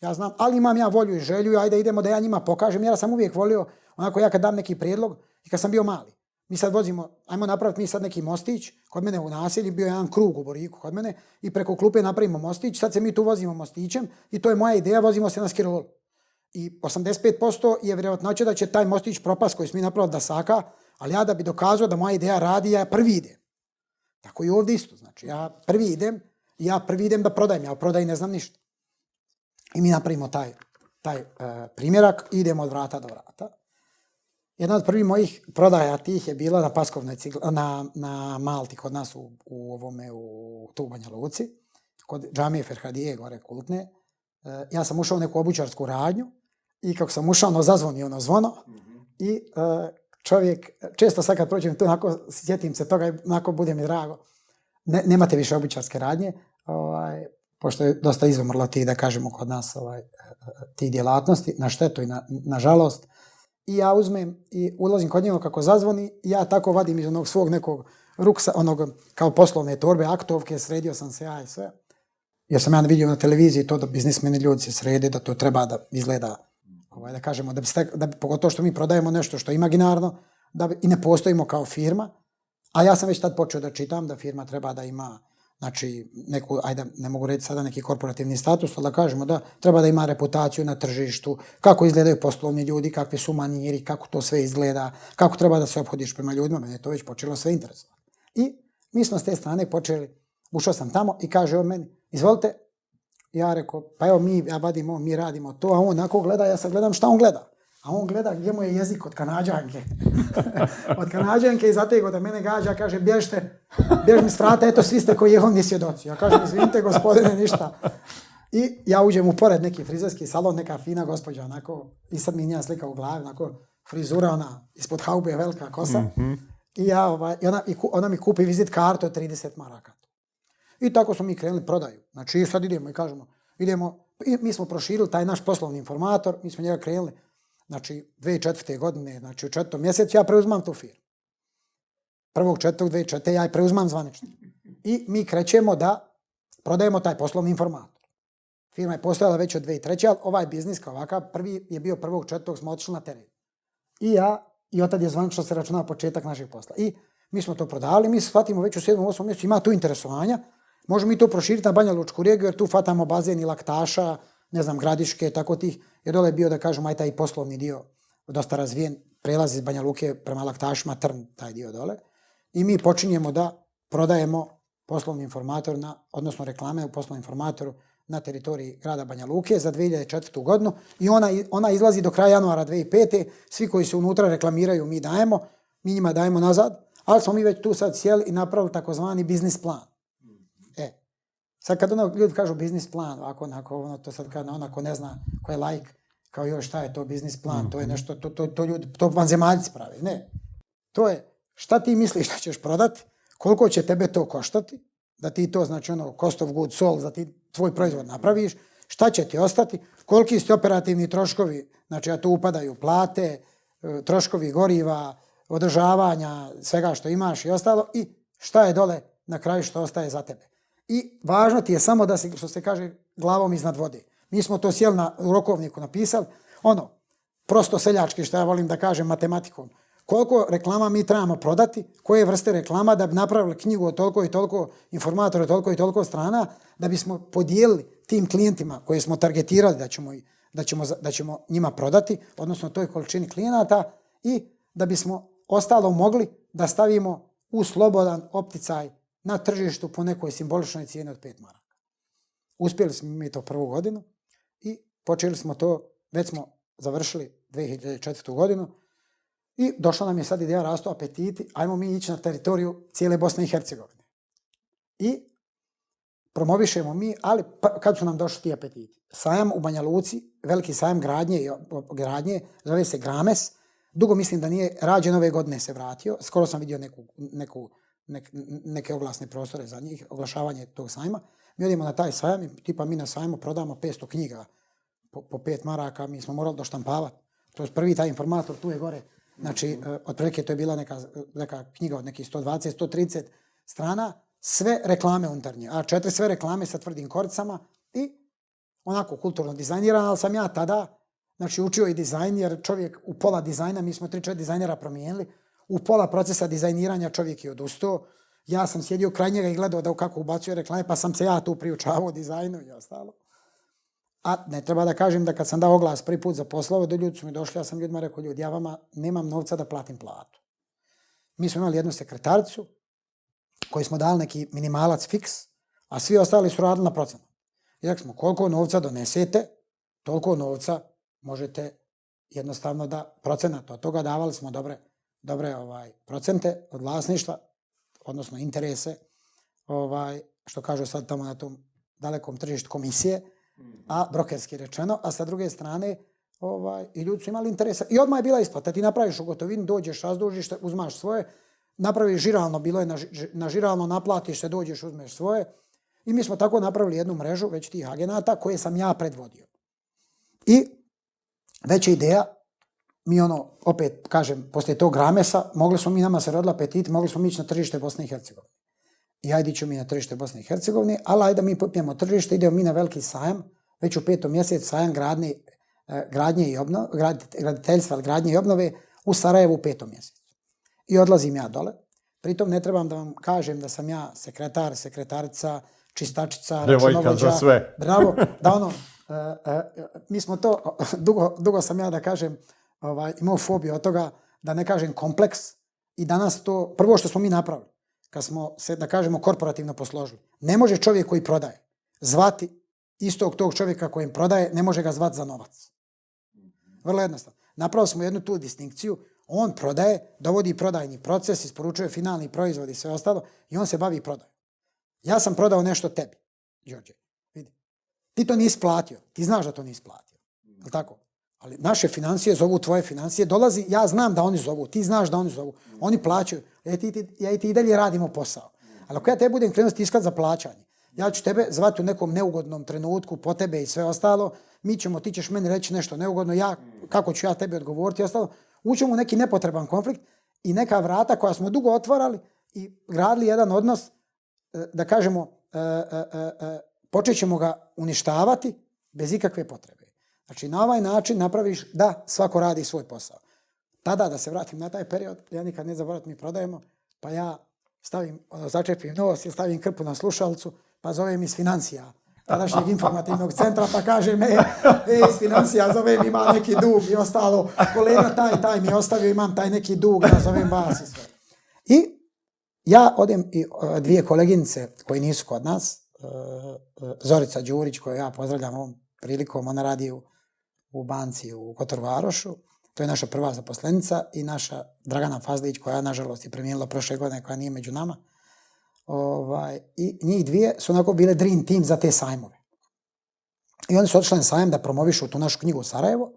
Ja znam, ali imam ja volju i želju, ajde idemo da ja njima pokažem. Ja sam uvijek volio, onako ja kad dam neki prijedlog, i kad sam bio mali, mi sad vozimo, ajmo napraviti mi sad neki mostić, kod mene u naselju bio jedan krug u Boriku kod mene i preko klupe napravimo mostić, sad se mi tu vozimo mostićem i to je moja ideja, vozimo se na skirolu. I 85% je vjerojatnoće da će taj mostić propast koji smo mi napravili da saka, ali ja da bi dokazao da moja ideja radi, ja prvi idem. Tako i ovdje isto, znači ja prvi idem, ja prvi idem da prodajem, ja prodaj ne znam ništa. I mi napravimo taj, taj uh, primjerak i idemo od vrata do vrata. Jedna od prvih mojih prodaja tih je bila na Paskovnoj cigla, na, na Malti kod nas u, u ovome u tu Banja Luci, kod džamije Ferhadije, gore kultne. Uh, ja sam ušao u neku obućarsku radnju i kako sam ušao, ono zazvoni ono zvono mm -hmm. i uh, čovjek, često sad kad prođem tu, onako, sjetim se toga i onako bude mi drago. Ne, nemate više običarske radnje, ovaj, pošto je dosta izumrlo ti, da kažemo, kod nas ovaj, ti djelatnosti, na štetu i na, na žalost. I ja uzmem i ulazim kod njega kako zazvoni, ja tako vadim iz onog svog nekog ruksa, onog kao poslovne torbe, aktovke, sredio sam se ja i sve. Ja sam ja vidio na televiziji to da biznismeni ljudi se srede, da to treba da izgleda, ovaj, da kažemo, da bi, stek, da bi, pogotovo što mi prodajemo nešto što je imaginarno, da bi, i ne postojimo kao firma, a ja sam već tad počeo da čitam da firma treba da ima znači neku, ajde, ne mogu reći sada neki korporativni status, ali da kažemo da treba da ima reputaciju na tržištu, kako izgledaju poslovni ljudi, kakvi su maniri, kako to sve izgleda, kako treba da se obhodiš prema ljudima, mene je to već počelo sve interesovati. I mi smo s te strane počeli, ušao sam tamo i kaže on meni, izvolite, ja rekao, pa evo mi, ja vadimo, mi radimo to, a on onako gleda, ja sad gledam šta on gleda. A on gleda gdje mu je jezik od kanadžanke. od kanadžanke i zatego da mene gađa, kaže, bježte, bjež mi s vrata, eto, svi ste koji je on svjedoci. Ja kažem, izvinite, gospodine, ništa. I ja uđem u pored neki frizerski salon, neka fina gospođa, onako, i sad mi njena slika u glavi, onako, frizura, ona, ispod haube, velika kosa. Mm -hmm. I, ja, ovaj, i, ona, i ona mi kupi vizit kartu od 30 maraka. I tako smo mi krenuli prodaju. Znači, sad idemo i kažemo, idemo, i mi smo proširili taj naš poslovni informator, mi smo njega krenuli, znači, 2004. godine, znači, u četvrtom mjesecu ja preuzmam tu firmu. Prvog četvrtog, 2004. ja je preuzmam zvanično. I mi krećemo da prodajemo taj poslovni informator. Firma je postojala već od 2003. ali ovaj biznis kao ovakav, prvi je bio prvog četvrtog, smo otišli na teren. I ja, i otad je zvanično se računao početak našeg posla. I mi smo to prodali, mi shvatimo već u 7. 8. mjesecu, ima tu interesovanja, možemo mi to proširiti na Banja Lučku regiju, jer tu fatamo bazen i laktaša, ne znam, gradiške, tako tih, jer dole je bio, da kažemo, aj taj poslovni dio dosta razvijen, prelazi iz Banja Luke prema laktašima, trn, taj dio dole. I mi počinjemo da prodajemo poslovni informator, na, odnosno reklame u poslovnom informatoru na teritoriji grada Banja Luke za 2004. godinu i ona, ona izlazi do kraja januara 2005. Svi koji se unutra reklamiraju mi dajemo, mi njima dajemo nazad, ali smo mi već tu sad sjeli i napravili takozvani biznis plan. Sad kad ono ljudi kažu biznis plan, ovako, onako, ono, to sad kad onako ne zna ko je like, kao još šta je to biznis plan, to je mhm. nešto, to, to, to ljudi, to vanzemaljci pravi, ne. To je, šta ti misliš da ćeš prodati, koliko će tebe to koštati, da ti to, znači ono, cost of goods sold, da ti tvoj proizvod napraviš, šta će ti ostati, koliki su operativni troškovi, znači a tu upadaju plate, e, troškovi goriva, održavanja, svega što imaš i ostalo, i šta je dole na kraju što ostaje za tebe. I važno ti je samo da se, što se kaže, glavom iznad vode. Mi smo to sjeli na rokovniku napisali, ono, prosto seljački, što ja volim da kažem matematikom, koliko reklama mi trebamo prodati, koje vrste reklama da bi napravili knjigu od toliko i toliko informatora, toliko i toliko strana, da bismo podijelili tim klijentima koje smo targetirali da ćemo, da ćemo, da ćemo njima prodati, odnosno toj količini klijenata, i da bismo ostalo mogli da stavimo u slobodan opticaj na tržištu po nekoj simboličnoj cijeni od 5 maraka. Uspjeli smo mi to prvu godinu i počeli smo to, već smo završili 2004. godinu, I došla nam je sad ideja rastu apetiti, ajmo mi ići na teritoriju cijele Bosne i Hercegovine. I promovišemo mi, ali pa, kad su nam došli ti apetiti? Sajam u Banja Luci, veliki sajam gradnje, i gradnje zove se Grames, dugo mislim da nije rađen ove godine se vratio, skoro sam vidio neku, neku, nek, neke oglasne prostore za njih, oglašavanje tog sajma. Mi odimo na taj sajam i tipa mi na sajmu prodamo 500 knjiga po, po pet maraka, mi smo morali doštampavati. To je prvi taj informator, tu je gore, Znači, uh, otprilike to je bila neka, neka knjiga od nekih 120, 130 strana, sve reklame unutarnje. A četiri sve reklame sa tvrdim koricama i onako kulturno dizajnirano, ali sam ja tada znači, učio i dizajn, jer čovjek u pola dizajna, mi smo tri četiri dizajnera promijenili, u pola procesa dizajniranja čovjek je odustao. Ja sam sjedio kraj njega i gledao da kako ubacuje reklame, pa sam se ja tu priučavao dizajnu i ostalo. A ne treba da kažem da kad sam dao oglas prvi put za poslove, do ljudi su mi došli, ja sam ljudima rekao, ljudi, ja vama nemam novca da platim platu. Mi smo imali jednu sekretaricu koji smo dali neki minimalac fiks, a svi ostali su radili na procenu. I rekli smo, koliko novca donesete, toliko novca možete jednostavno da procenat od toga davali smo dobre, dobre ovaj procente od vlasništva, odnosno interese, ovaj, što kažu sad tamo na tom dalekom tržištu komisije, a brokerski rečeno, a sa druge strane ovaj, i ljudi su imali interesa. I odmah je bila isplata, ti napraviš u gotovini, dođeš, razdužiš se, uzmaš svoje, napraviš žiralno, bilo je na, na žiralno, naplatiš se, dođeš, uzmeš svoje. I mi smo tako napravili jednu mrežu već tih agenata koje sam ja predvodio. I već je ideja, mi ono, opet kažem, poslije tog ramesa, mogli smo mi nama se rodila apetit, mogli smo mi ići na tržište Bosne i Hercegovine i ajde ću mi na tržište Bosne i Hercegovine, ali ajde mi popijemo tržište, idemo mi na veliki sajam, već u petom mjesec sajam gradnje, gradnje i obnove, graditeljstva, gradnje i obnove u Sarajevu u petom mjesecu. I odlazim ja dole. Pritom ne trebam da vam kažem da sam ja sekretar, sekretarica, čistačica, računovođa. za sve. Bravo, da ono, uh, uh, mi smo to, dugo, dugo sam ja da kažem, ovaj, imao fobiju od toga, da ne kažem kompleks, i danas to, prvo što smo mi napravili, kad smo se, da kažemo, korporativno posložili. Ne može čovjek koji prodaje zvati istog tog čovjeka kojem prodaje, ne može ga zvati za novac. Vrlo jednostavno. Napravili smo jednu tu distinkciju. On prodaje, dovodi prodajni proces, isporučuje finalni proizvod i sve ostalo i on se bavi prodajom. Ja sam prodao nešto tebi, Đorđe. Vidi. Ti to nisi platio. Ti znaš da to nisi platio. Je tako? Ali naše financije zovu tvoje financije. Dolazi, ja znam da oni zovu. Ti znaš da oni zovu. Oni plaćaju. Ja, ti, ti, ja i ti i dalje radimo posao. Ali ako ja te budem krenuo stiskati za plaćanje, ja ću tebe zvati u nekom neugodnom trenutku po tebe i sve ostalo, mi ćemo, ti ćeš meni reći nešto neugodno, ja, kako ću ja tebi odgovoriti i ostalo, ućemo u neki nepotreban konflikt i neka vrata koja smo dugo otvarali i gradili jedan odnos, e, da kažemo, e, počet ćemo ga uništavati bez ikakve potrebe. Znači, na ovaj način napraviš da svako radi svoj posao. Tada, da se vratim na taj period, ja nikad ne zaboravim, mi prodajemo, pa ja stavim, ono, začepim nos i stavim krpu na slušalcu, pa zovem iz financija tadašnjeg informativnog centra, pa kaže me, e, iz financija zovem, ima neki dug i ostalo, kolega taj, taj mi je ostavio, imam taj neki dug, ja zovem vas i sve. I ja odem i e, dvije koleginice koji nisu kod nas, e, e, Zorica Đurić, koju ja pozdravljam ovom prilikom, ona radi u, u banci u Kotorvarošu, to je naša prva zaposlenica i naša Dragana Fazlić, koja nažalost je premijenila prošle godine, koja nije među nama. Ovaj, I njih dvije su onako bile dream team za te sajmove. I oni su otišli na sajam da promovišu tu našu knjigu u Sarajevo,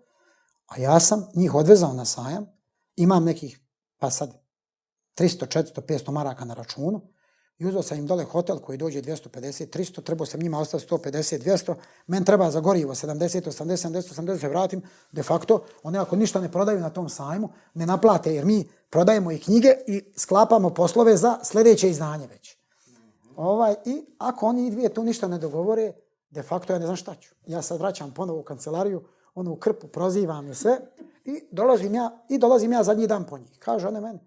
a ja sam njih odvezao na sajam, imam nekih, pa sad, 300, 400, 500 maraka na računu, i uzao sam im dole hotel koji dođe 250, 300, trebao sam njima ostati 150, 200, men treba za gorivo 70, 80, 70, 80, se vratim, de facto, one ako ništa ne prodaju na tom sajmu, ne naplate, jer mi prodajemo i knjige i sklapamo poslove za sljedeće izdanje već. Ovaj, I ako oni dvije tu ništa ne dogovore, de facto ja ne znam šta ću. Ja sad vraćam ponovo u kancelariju, ono u krpu, prozivam i sve, i dolazim ja, i dolazim ja zadnji dan po njih. Kaže one meni,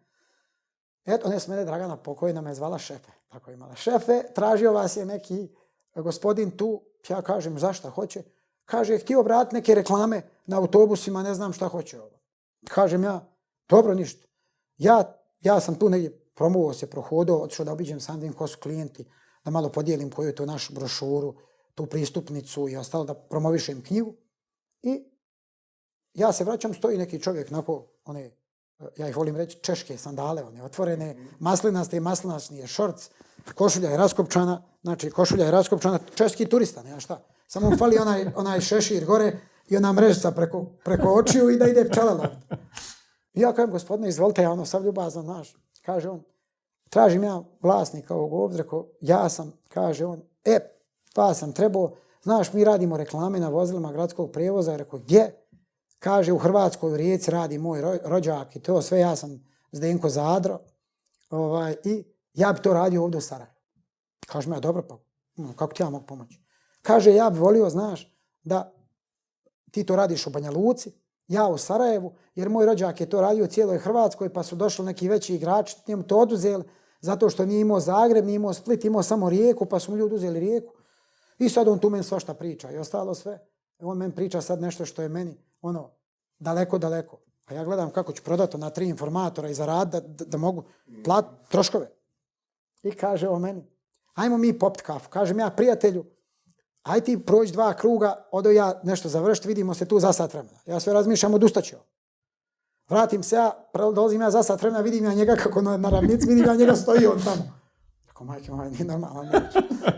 eto, ne smene Dragana pokojna me zvala šefe. Tako imala šefe, tražio vas je neki e, gospodin tu, ja kažem zašto hoće. Kaže, htio brat neke reklame na autobusima, ne znam šta hoće ovo. Kažem ja, dobro ništa. Ja, ja sam tu negdje promovao se, prohodao, otišao da obiđem sam vidim ko su klijenti, da malo podijelim koju je to našu brošuru, tu pristupnicu i ostalo, da promovišem knjigu. I ja se vraćam, stoji neki čovjek, nako, one, ja ih volim reći, češke sandale, one otvorene, maslinaste i maslinasnije, šorc, košulja je raskopčana, znači košulja je raskopčana, česki turista, nema šta. Samo fali onaj, onaj šešir gore i ona mrežica preko, preko očiju i da ide pčela loviti. Ja kažem, gospodine, izvolite, ja ono sav ljubazan, znaš. Kaže on, tražim ja vlasnika ovog ovdje, rekao, ja sam, kaže on, e, pa sam trebao, znaš, mi radimo reklame na vozilima gradskog prijevoza, rekao, gdje? Kaže, u Hrvatskoj u Rijeci radi moj rođak i to sve, ja sam Zdenko Zadro, ovaj, i ja bi to radio ovdje u Sarajevu. Kaže mi, ja dobro, pa ono, kako ti ja mogu pomoći? Kaže, ja bi volio, znaš, da ti to radiš u Banja Luci, ja u Sarajevu, jer moj rođak je to radio u cijeloj Hrvatskoj, pa su došli neki veći igrači, njemu to oduzeli, zato što nije imao Zagreb, nije imao Split, imao samo Rijeku, pa su mu ljudi uzeli Rijeku. I sad on tu meni svašta priča i ostalo sve. On meni priča sad nešto što je meni, ono, daleko, daleko. A ja gledam kako ću prodati na tri informatora i zarad da, da, da mogu plat troškove. I kaže o meni, ajmo mi popt kafu. Kažem ja prijatelju, aj ti prođi dva kruga, odo ja nešto završiti, vidimo se tu za sat vremena. Ja sve razmišljam, odustaću. Vratim se ja, dolazim ja za sat vremena, vidim ja njega kako na, na ravnici, vidim ja njega stoji on tamo. Rekao, majke, ovaj nije normalan.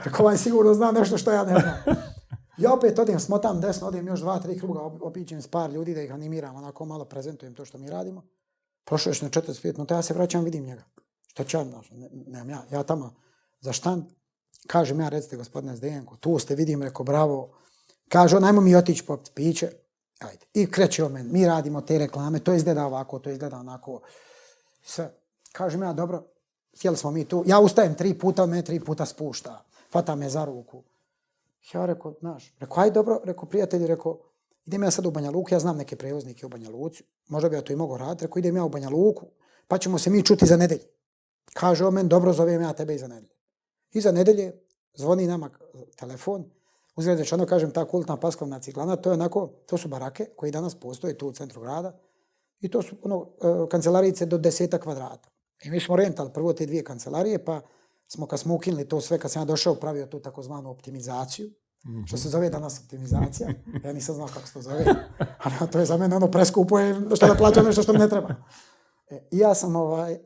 Rekao, ovaj sigurno zna nešto što ja ne znam. Ja opet odem, smotam desno, odem još dva, tri kruga, opićem s par ljudi da ih animiram, onako malo prezentujem to što mi radimo. Prošlo još na 45 minuta, ja se vraćam, vidim njega. Šta će ja, ne, nemam ja, ja tamo za štand. Kažem ja recite gospodine Zdenko, tu ste, vidim, reko, bravo. Kaže on, ajmo mi otići popiti piće. Ajde. I kreće o meni, mi radimo te reklame, to izgleda ovako, to izgleda onako. Sve. Kažem ja, dobro, sjeli smo mi tu. Ja ustajem tri puta, on me tri puta spušta. Fata me za ruku. Ja rekao, znaš, rekao, aj dobro, rekao, prijatelji, rekao, idem ja sad u Banja Luku, ja znam neke prevoznike u Banja Luci, možda bi ja to i mogao raditi, rekao, idem ja u Banja Luku, pa ćemo se mi čuti za nedelje. Kaže o men, dobro, zovem ja tebe i za nedelje. I za nedelje zvoni nama telefon, uzgled rečeno, kažem, ta kultna paskovna ciklana, to je onako, to su barake koji danas postoje tu u centru grada i to su ono, e, kancelarice do deseta kvadrata. I mi smo rentali prvo te dvije kancelarije, pa smo kad smo ukinuli to sve, kad sam ja došao, pravio tu takozvanu optimizaciju, mm -hmm. što se zove danas optimizacija. Ja nisam znao kako se to zove, ali to je za mene ono preskupo, je što da plaćam nešto što mi ne treba. E, I ja sam ovaj, uh,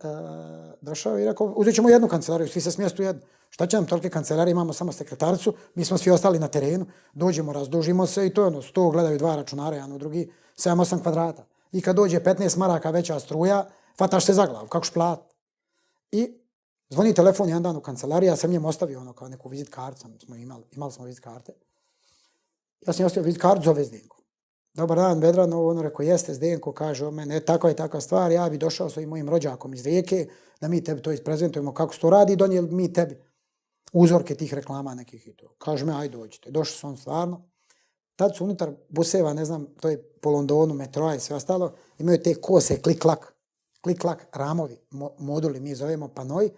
došao i rekao, uzet ćemo jednu kancelariju, svi se smjestu jednu. Šta će nam tolike kancelarije, imamo samo sekretarcu, mi smo svi ostali na terenu, dođemo, razdužimo se i to je ono, sto gledaju dva računara, jedan u drugi, 7-8 kvadrata. I kad dođe 15 maraka veća struja, fataš se za glavu, kako šplat. I zvoni telefon jedan dan u kancelariji, ja sam njem ostavio ono kao neku vizit kartu, smo imali, imali smo vizit karte. Ja sam ostavio vizit kartu, zove Zdenko. Dobar dan, Vedran, ovo ono rekao, jeste Zdenko, kaže o mene, e, takva je takva stvar, ja bi došao sa mojim rođakom iz Rijeke, da mi tebi to isprezentujemo kako se to radi, donijeli mi tebi uzorke tih reklama nekih i to. Kaže me, ajde dođite. Došli su on stvarno. Tad su unutar buseva, ne znam, to je po Londonu, metroa i sve ostalo, imaju te kose, klik-klak, klik-klak, ramovi, mo moduli, mi zovemo panoj,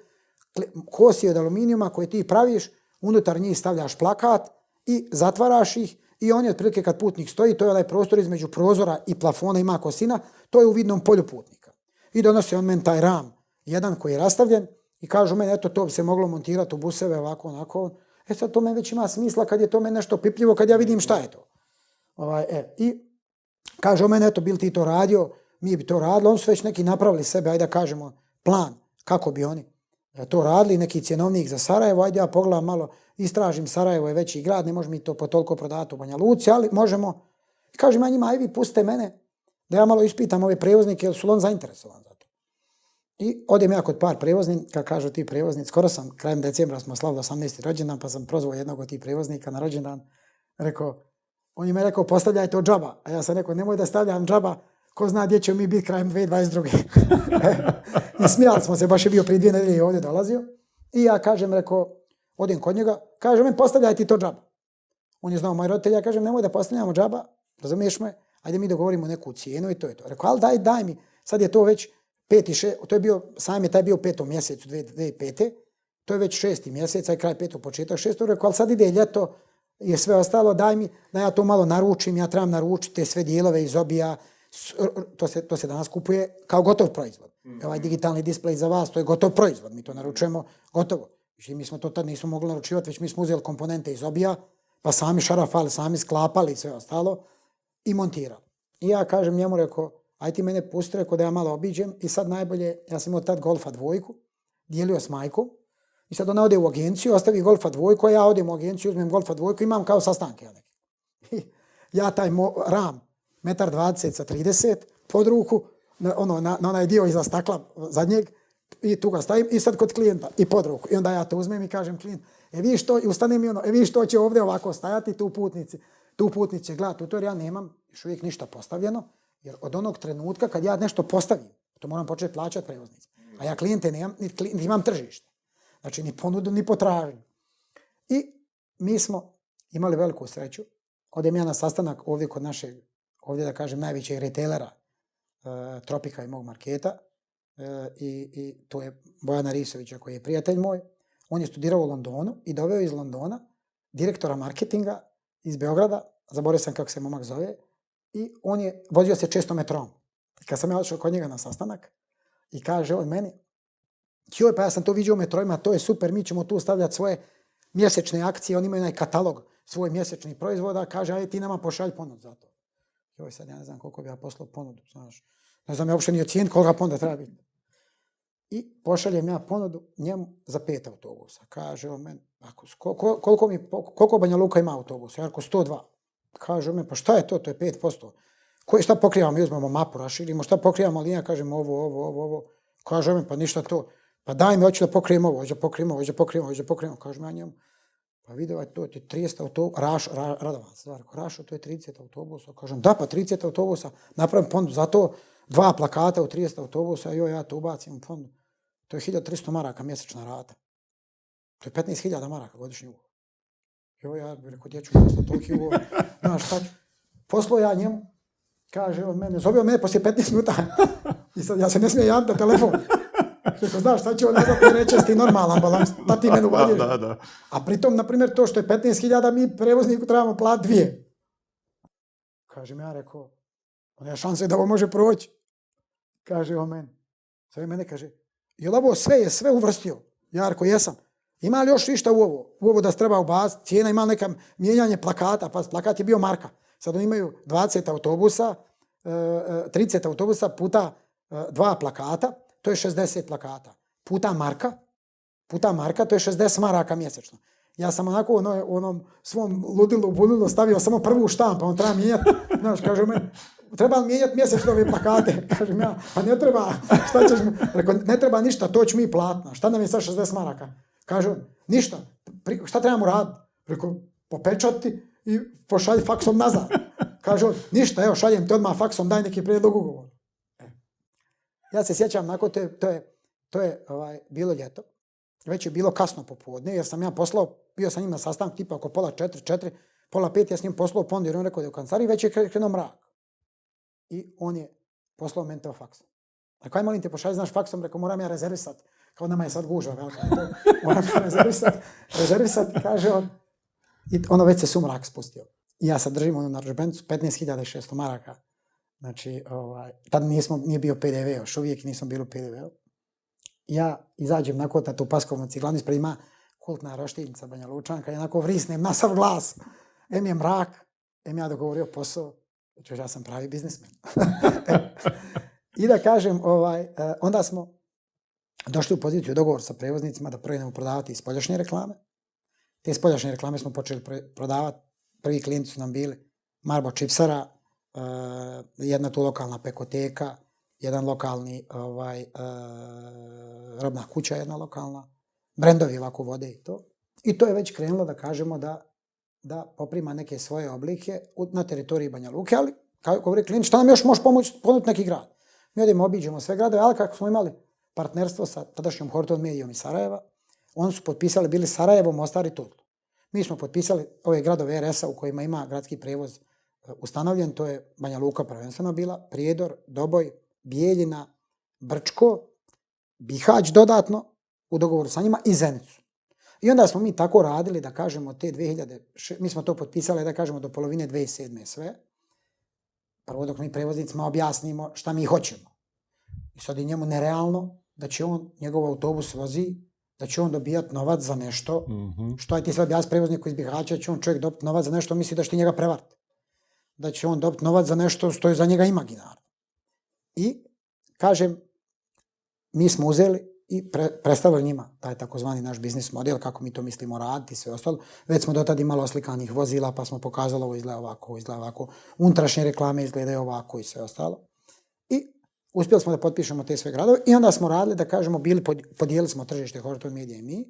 kosi od aluminijuma koje ti praviš, unutar njih stavljaš plakat i zatvaraš ih i on je otprilike kad putnik stoji, to je onaj prostor između prozora i plafona ima kosina, to je u vidnom polju putnika. I donosi on meni taj ram, jedan koji je rastavljen, i kažu meni, eto, to bi se moglo montirati u buseve ovako, onako. E sad, to me već ima smisla kad je to meni nešto pipljivo, kad ja vidim šta je to. Ovaj, e, I kaže o mene, eto, bil ti to radio, mi bi to radili, on su već neki napravili sebe, ajde da kažemo, plan kako bi oni E, to radili, neki cjenovnik za Sarajevo, ajde ja pogledam malo, istražim Sarajevo je veći grad, ne može mi to po toliko prodati u Banja Luci, ali možemo. I kažem ja njima, aj vi puste mene, da ja malo ispitam ove prevoznike, jer su on zainteresovan za to. I odem ja kod par prevoznika, kažu ti prevoznici, skoro sam, krajem decembra smo slavili 18. rođendan, pa sam prozvao jednog od tih prevoznika na rođendan, rekao, on je me rekao, postavljaj to džaba, a ja sam rekao, nemoj da stavljam džaba, ko zna gdje ćemo mi biti krajem 2022. E, I smijali smo se, baš je bio prije dvije nedelje ovdje dolazio. I ja kažem, rekao, odem kod njega, kažem, mi postavljaj ti to džaba. On je znao moj roditelj, ja kažem, nemoj da postavljamo džaba, razumiješ me, ajde mi dogovorimo neku cijenu i to je to. Rekao, ali daj, daj mi, sad je to već peti, še, to je bio, sam je taj bio petom mjesecu 2005. To je već šesti mjesec, aj kraj petog početak šestog, rekao, ali sad ide ljeto, je sve ostalo, daj mi da ja to malo naručim, ja trebam naručiti te sve dijelove iz obija, to se, to se danas kupuje kao gotov proizvod. Mm. Ovaj digitalni displej za vas, to je gotov proizvod, mi to naručujemo gotovo. Znači, mi smo to tad nismo mogli naručivati, već mi smo uzeli komponente iz obija, pa sami šarafali, sami sklapali i sve ostalo i montirali. I ja kažem njemu, rekao, aj ti mene pusti, rekao da ja malo obiđem i sad najbolje, ja sam imao tad Golfa dvojku, dijelio s majkom i sad ona ode u agenciju, ostavi Golfa dvojku, a ja odem u agenciju, uzmem Golfa dvojku, imam kao sastanke. ja taj mo, ram, metar 20 sa 30, pod ruku, na, ono, na, na onaj dio iza stakla zadnjeg, i tu ga stavim, i sad kod klijenta, i pod ruku. I onda ja to uzmem i kažem klijent, e vi što, i ustanem i ono, e vi što će ovdje ovako stajati, tu putnici, tu putnici će gledati, tu ja nemam još uvijek ništa postavljeno, jer od onog trenutka kad ja nešto postavim, to moram početi plaćati prevoznici. A ja klijente nemam, niti imam tržište. Znači, ni ponudu, ni potražnju. I mi smo imali veliku sreću. Odem ja na sastanak ovdje kod našeg ovdje da kažem najvećeg retailera uh, Tropika i mog marketa uh, i, i to je Bojana Risovića koji je prijatelj moj. On je studirao u Londonu i doveo iz Londona direktora marketinga iz Beograda, zaboravio sam kako se momak zove, i on je vozio se često metrom. Kad sam ja odšao kod njega na sastanak i kaže on meni, joj, pa ja sam to vidio u metrojima, to je super, mi ćemo tu stavljati svoje mjesečne akcije, oni imaju onaj katalog svoj mjesečni proizvoda, kaže, aj ti nama pošalj ponud za to joj ovaj sad ja ne znam koliko bi ja poslao ponudu, znaš. Ne znam ja uopšte ni ocijeniti koga ponuda treba biti. I pošaljem ja ponudu njemu za pet autobusa. Kaže on meni, ako, koliko, koliko, mi, koliko Banja Luka ima autobusa? Ja rekao, 102. Kaže on meni, pa šta je to? To je 5%. Koje, šta pokrivamo? Mi uzmemo mapu, raširimo. Šta pokrivamo? linija? Kažemo kažem ovo, ovo, ovo, ovo. Kaže on meni, pa ništa to. Pa daj mi, hoću da pokrijem ovo, hoću da pokrijem ovo, hoću da pokrijem ovo, hoću da pokrijem ovo. Kaže mi ja njemu, Pa vidio, ovaj, to je 30 autobusa, Raš, ra, Radovac, stvar, Rašo, to je 30 autobusa. Kažem, da, pa 30 autobusa, napravim ponudu, zato dva plakata u 30 autobusa, joj, ja to ubacim u fond. To je 1300 maraka mjesečna rata. To je 15.000 maraka godišnji ugovor. Joj, ja bih rekao, dječu, posla toliki ugovor. Znaš, šta ću? Poslao ja njemu, kaže on mene, zove on mene poslije 15 minuta. I sad ja se ne smijem javiti na telefon. Rekao, znaš, šta će on nazad mi reći, ti normalan balans, da ti menu vadiš. Da, da, da. A pritom, na primjer, to što je 15.000, mi prevozniku trebamo plat dvije. Kažem ja, rekao, on je šanse da ovo može proći. Kaže on meni. Sve mene kaže, je li ovo sve je sve uvrstio? Ja rekao, jesam. Ima li još ništa u ovo? U ovo da se treba ubaciti, cijena ima neka mijenjanje plakata, pa plakat je bio marka. Sad oni imaju 20 autobusa, 30 e, e, autobusa puta e, dva plakata, to je 60 plakata. Puta marka, puta marka, to je 60 maraka mjesečno. Ja sam onako u ono, onom svom ludilu, budilu stavio samo prvu štampu, on treba mijenjati, znaš, kaže meni, treba li mijenjati mjesečno ove plakate? Kažem ja, pa ne treba, šta ćeš mi? Rekao, ne treba ništa, to ću mi platno. Šta nam je sad 60 maraka? Kaže on, ništa, pri, šta trebamo raditi? Rekao, popečati i pošalji faksom nazad. Kaže on, ništa, evo, šaljem ti odmah faksom, daj neki prijedlog ugovor. Ja se sjećam, nakon to je, to je, to je ovaj, bilo ljeto, već je bilo kasno popodne, jer sam ja poslao, bio sam njim na sastanku tipa oko pola četiri, četiri, pola pet, ja s njim poslao pondu jer on rekao da je u kancelariji, već je krenuo mrak. I on je poslao meni to faksom. Rekao, aj molim te, pošalji, znaš, faksom, rekao, moram ja rezervisat. Kao nama je sad gužva, velika. To, moram ja rezervisat, rezervisat, kaže on. I ono već se sumrak spustio. I ja sad držim ono na ružbencu 15.600 maraka. Znači, ovaj, tad nismo, nije bio PDV još, uvijek nismo bili u PDV-u. Ja izađem na kod na tu paskovnu ciglanu, ispred ima kultna roštiljnica Banja Lučanka, i onako vrisnem na sav glas. Em je mrak, em ja dogovorio posao, znači ja sam pravi biznismen. I da kažem, ovaj, eh, onda smo došli u poziciju dogovor sa prevoznicima da prvi prodavati iz spoljašnje reklame. Te spoljašnje reklame smo počeli prodavati. Prvi klijenti su nam bili Marbo Čipsara, uh, jedna tu lokalna pekoteka, jedan lokalni ovaj, uh, robna kuća, jedna lokalna, brendovi ovako vode i to. I to je već krenulo da kažemo da da poprima neke svoje oblike na teritoriji Banja Luke, ali kako govori klijent, šta nam još može pomoći ponuditi neki grad? Mi odemo, obiđemo sve gradove, ali kako smo imali partnerstvo sa tadašnjom Horton Medijom iz Sarajeva, oni su potpisali, bili Sarajevo, Mostar i Tuzlu. Mi smo potpisali ove gradove RS-a u kojima ima gradski prevoz ustanovljen, to je Banja Luka prvenstveno bila, Prijedor, Doboj, Bijeljina, Brčko, Bihać dodatno u dogovoru sa njima i Zenicu. I onda smo mi tako radili da kažemo te 2000, mi smo to potpisali da kažemo do polovine 2007. sve. Prvo dok mi prevoznicima objasnimo šta mi hoćemo. I sad je njemu nerealno da će on, njegov autobus vozi, da će on dobijati novac za nešto, mm -hmm. što je ti sad objasni prevozniku iz Bihaća, će on čovjek dobiti novac za nešto, misli da će ti njega prevarti. Da će on dobiti novac za nešto što je za njega imaginarno. I, kažem, mi smo uzeli i pre, predstavili njima taj takozvani naš biznis model, kako mi to mislimo raditi i sve ostalo. Već smo dotad imali oslikanih vozila, pa smo pokazali ovo izgleda ovako, ovo izgleda ovako. Unutrašnje reklame izgledaju ovako i sve ostalo. I uspjeli smo da potpišemo te sve gradove i onda smo radili, da kažemo, bili, podijelili smo tržište Horton Media i mi.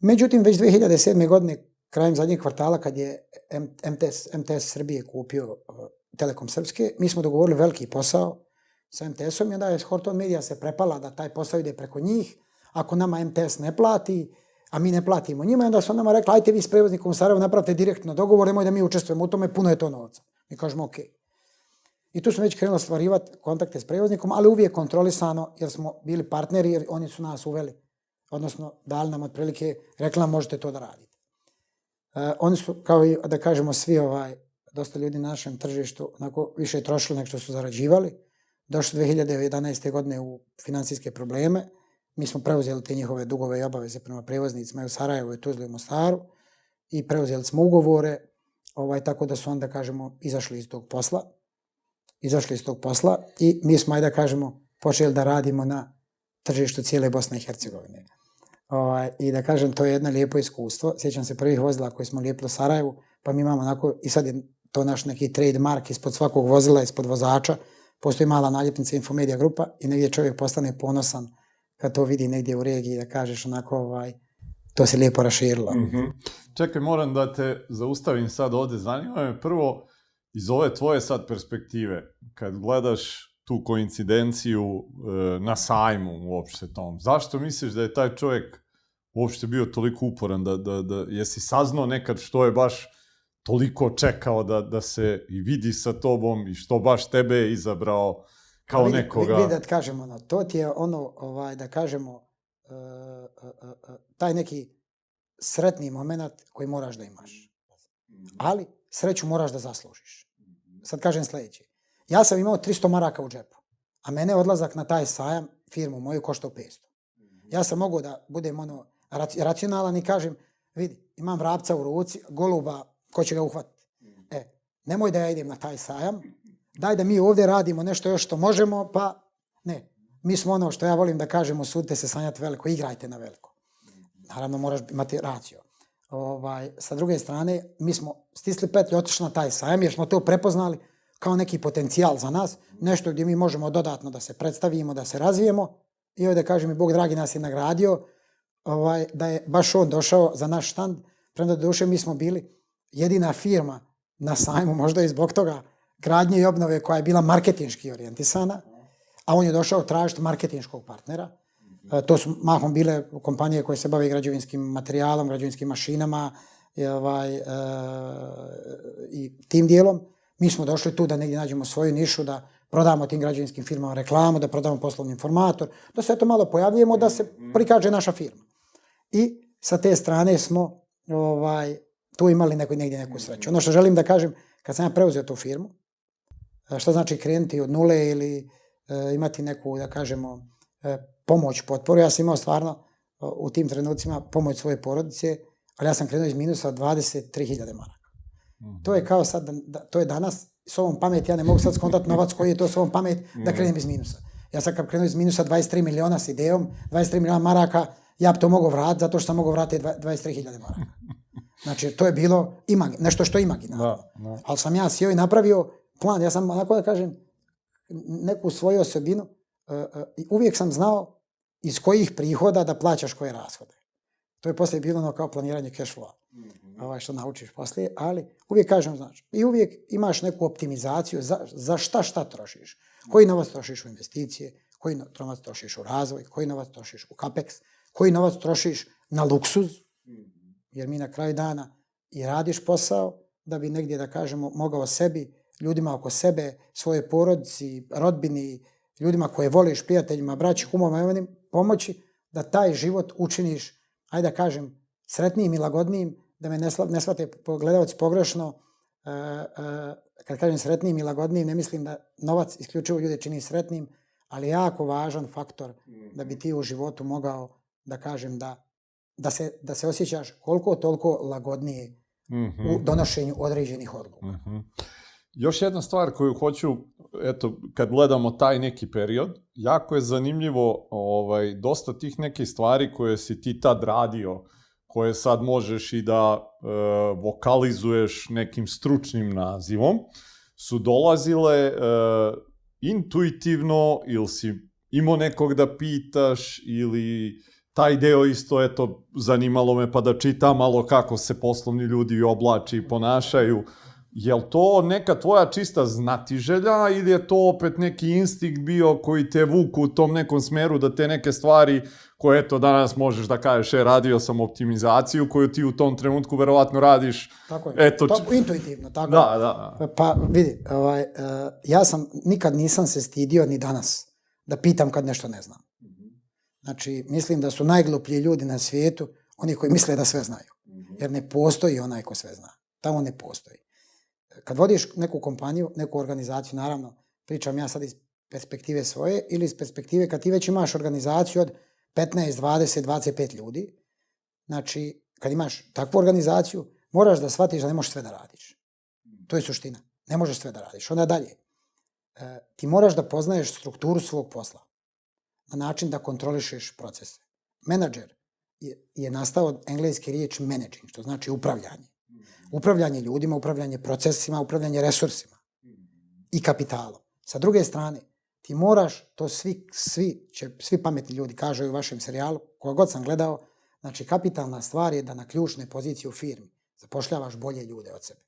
Međutim, već 2007. godine, krajem zadnjeg kvartala, kad je MTS, MTS Srbije kupio uh, Telekom Srpske, mi smo dogovorili veliki posao sa MTS-om i onda je Horton Media se prepala da taj posao ide preko njih. Ako nama MTS ne plati, a mi ne platimo njima, onda su nama rekli, ajte vi s prevoznikom Sarajevo napravite direktno dogovor, nemoj da mi učestvujemo u tome, puno je to novca. Mi kažemo, okej. Okay. I tu smo već krenuli stvarivati kontakte s prevoznikom, ali uvijek kontrolisano, jer smo bili partneri, jer oni su nas uveli. Odnosno, dali nam otprilike, rekla možete to da radite. Uh, oni su, kao i da kažemo, svi ovaj, dosta ljudi na našem tržištu, onako više trošili nek što su zarađivali. Došli 2011. godine u financijske probleme. Mi smo preuzeli te njihove dugove i obaveze prema prevoznicima u Sarajevo i Tuzli i Mostaru i preuzeli smo ugovore, ovaj, tako da su onda, kažemo, izašli iz tog posla izašli iz tog posla i mi smo, ajde da kažemo, počeli da radimo na tržištu cijele Bosne i Hercegovine. O, ovaj, I da kažem, to je jedno lijepo iskustvo. Sjećam se prvih vozila koje smo lijepili u Sarajevu, pa mi imamo onako, i sad je to naš neki trademark ispod svakog vozila, ispod vozača, postoji mala naljepnica Infomedia grupa i negdje čovjek postane ponosan kad to vidi negdje u regiji, da kažeš onako, ovaj, to se lijepo raširilo. Mm -hmm. Čekaj, moram da te zaustavim sad ovde. Zanima me prvo, iz ove tvoje sad perspektive, kad gledaš tu koincidenciju e, na sajmu uopšte tom, zašto misliš da je taj čovjek uopšte bio toliko uporan, da, da, da jesi saznao nekad što je baš toliko čekao da, da se i vidi sa tobom i što baš tebe je izabrao kao vidi, nekoga... Vidi da kažemo, ono, to ti je ono, ovaj, da kažemo, uh, uh, uh, taj neki sretni moment koji moraš da imaš. Ali sreću moraš da zaslužiš. Sad kažem sljedeće. Ja sam imao 300 maraka u džepu, a mene odlazak na taj sajam firmu moju koštao 500. Ja sam mogao da budem ono racionalan i kažem, vidi, imam vrapca u ruci, goluba, ko će ga uhvatiti? E, nemoj da ja idem na taj sajam, daj da mi ovdje radimo nešto još što možemo, pa Ne. Mi smo ono što ja volim da kažem, usudite se sanjati veliko, igrajte na veliko. Naravno, moraš imati raciju. Ovaj, sa druge strane, mi smo stisli petlju, otišli na taj sajam, jer smo to prepoznali kao neki potencijal za nas, nešto gdje mi možemo dodatno da se predstavimo, da se razvijemo. I ovdje kažem mi, Bog dragi nas je nagradio, ovaj, da je baš on došao za naš štand, premda do duše mi smo bili jedina firma na sajmu, možda i zbog toga, gradnje i obnove koja je bila marketinški orijentisana, a on je došao tražiti marketinškog partnera. E, to su mahom bile kompanije koje se bave građevinskim materijalom, građevinskim mašinama i, ovaj, e, i tim dijelom. Mi smo došli tu da negdje nađemo svoju nišu, da prodamo tim građevinskim firmama reklamu, da prodamo poslovni informator, da se to malo pojavljujemo, da se prikaže naša firma. I sa te strane smo ovaj, tu imali neko, negdje neku sreću. Ono što želim da kažem, kad sam ja preuzeo tu firmu, e, što znači krenuti od nule ili e, imati neku, da kažemo, e, pomoć, potporu. Ja sam imao stvarno u tim trenucima pomoć svoje porodice, ali ja sam krenuo iz minusa 23.000 maraka. Mm. To je kao sad, da, to je danas, s ovom pameti, ja ne mogu sad skontati novac koji je to s ovom pamet, da mhm. krenem iz minusa. Ja sam kad krenuo iz minusa 23 miliona s idejom, 23 miliona maraka, ja bi to mogao vratiti zato što sam mogao vratiti 23.000 maraka. Znači, to je bilo imag, nešto što je imaginarno. Da, da. Ali sam ja sjeo i napravio plan. Ja sam, onako da kažem, neku svoju osobinu, uh, uh, uvijek sam znao iz kojih prihoda da plaćaš koje rashode. To je poslije bilo ono kao planiranje cash flow. Mm -hmm. ovaj, što naučiš poslije, ali uvijek kažem, znači, i uvijek imaš neku optimizaciju za, za šta šta trošiš. Koji novac trošiš u investicije, koji novac trošiš u razvoj, koji novac trošiš u capex, koji novac trošiš na luksuz, jer mi na kraju dana i radiš posao da bi negdje, da kažemo, mogao sebi, ljudima oko sebe, svoje porodici, rodbini, ljudima koje voliš, prijateljima, braći, kumama, pomoći da taj život učiniš, ajde da kažem, sretnijim i lagodnijim, da me ne shvate gledalci pogrešno, uh, kad kažem sretnijim i lagodnijim, ne mislim da novac isključivo ljude čini sretnim, ali jako važan faktor da bi ti u životu mogao da kažem da, da, se, da se osjećaš koliko toliko lagodnije mm -hmm. u donošenju određenih odluka. Mm -hmm. Još jedna stvar koju hoću, eto, kad gledamo taj neki period, jako je zanimljivo ovaj, dosta tih nekih stvari koje si ti tad radio, koje sad možeš i da e, vokalizuješ nekim stručnim nazivom, su dolazile e, intuitivno ili si imao nekog da pitaš ili taj deo isto, eto, zanimalo me pa da čitam malo kako se poslovni ljudi oblači i ponašaju. Je li to neka tvoja čista znatiželja ili je to opet neki instinkt bio koji te vuku u tom nekom smeru da te neke stvari koje eto danas možeš da kažeš, e, radio sam optimizaciju koju ti u tom trenutku verovatno radiš. Tako je, eto, tako, intuitivno. Tako. Da, da. Pa vidi, ovaj, uh, ja sam nikad nisam se stidio ni danas da pitam kad nešto ne znam. Znači, mislim da su najgluplji ljudi na svijetu oni koji misle da sve znaju. Jer ne postoji onaj ko sve zna. Tamo ne postoji. Kad vodiš neku kompaniju, neku organizaciju, naravno, pričam ja sad iz perspektive svoje ili iz perspektive kad ti već imaš organizaciju od 15, 20, 25 ljudi, znači, kad imaš takvu organizaciju, moraš da shvatiš da ne možeš sve da radiš. To je suština. Ne možeš sve da radiš. Onda dalje. E, ti moraš da poznaješ strukturu svog posla na način da kontrolišeš procese. Menadžer je, je nastao od engleske riječ managing, što znači upravljanje. Upravljanje ljudima, upravljanje procesima, upravljanje resursima i kapitalom. Sa druge strane, ti moraš, to svi, svi, će, svi pametni ljudi kažu u vašem serijalu, koga god sam gledao, znači kapitalna stvar je da na ključne pozicije u firmi zapošljavaš bolje ljude od sebe.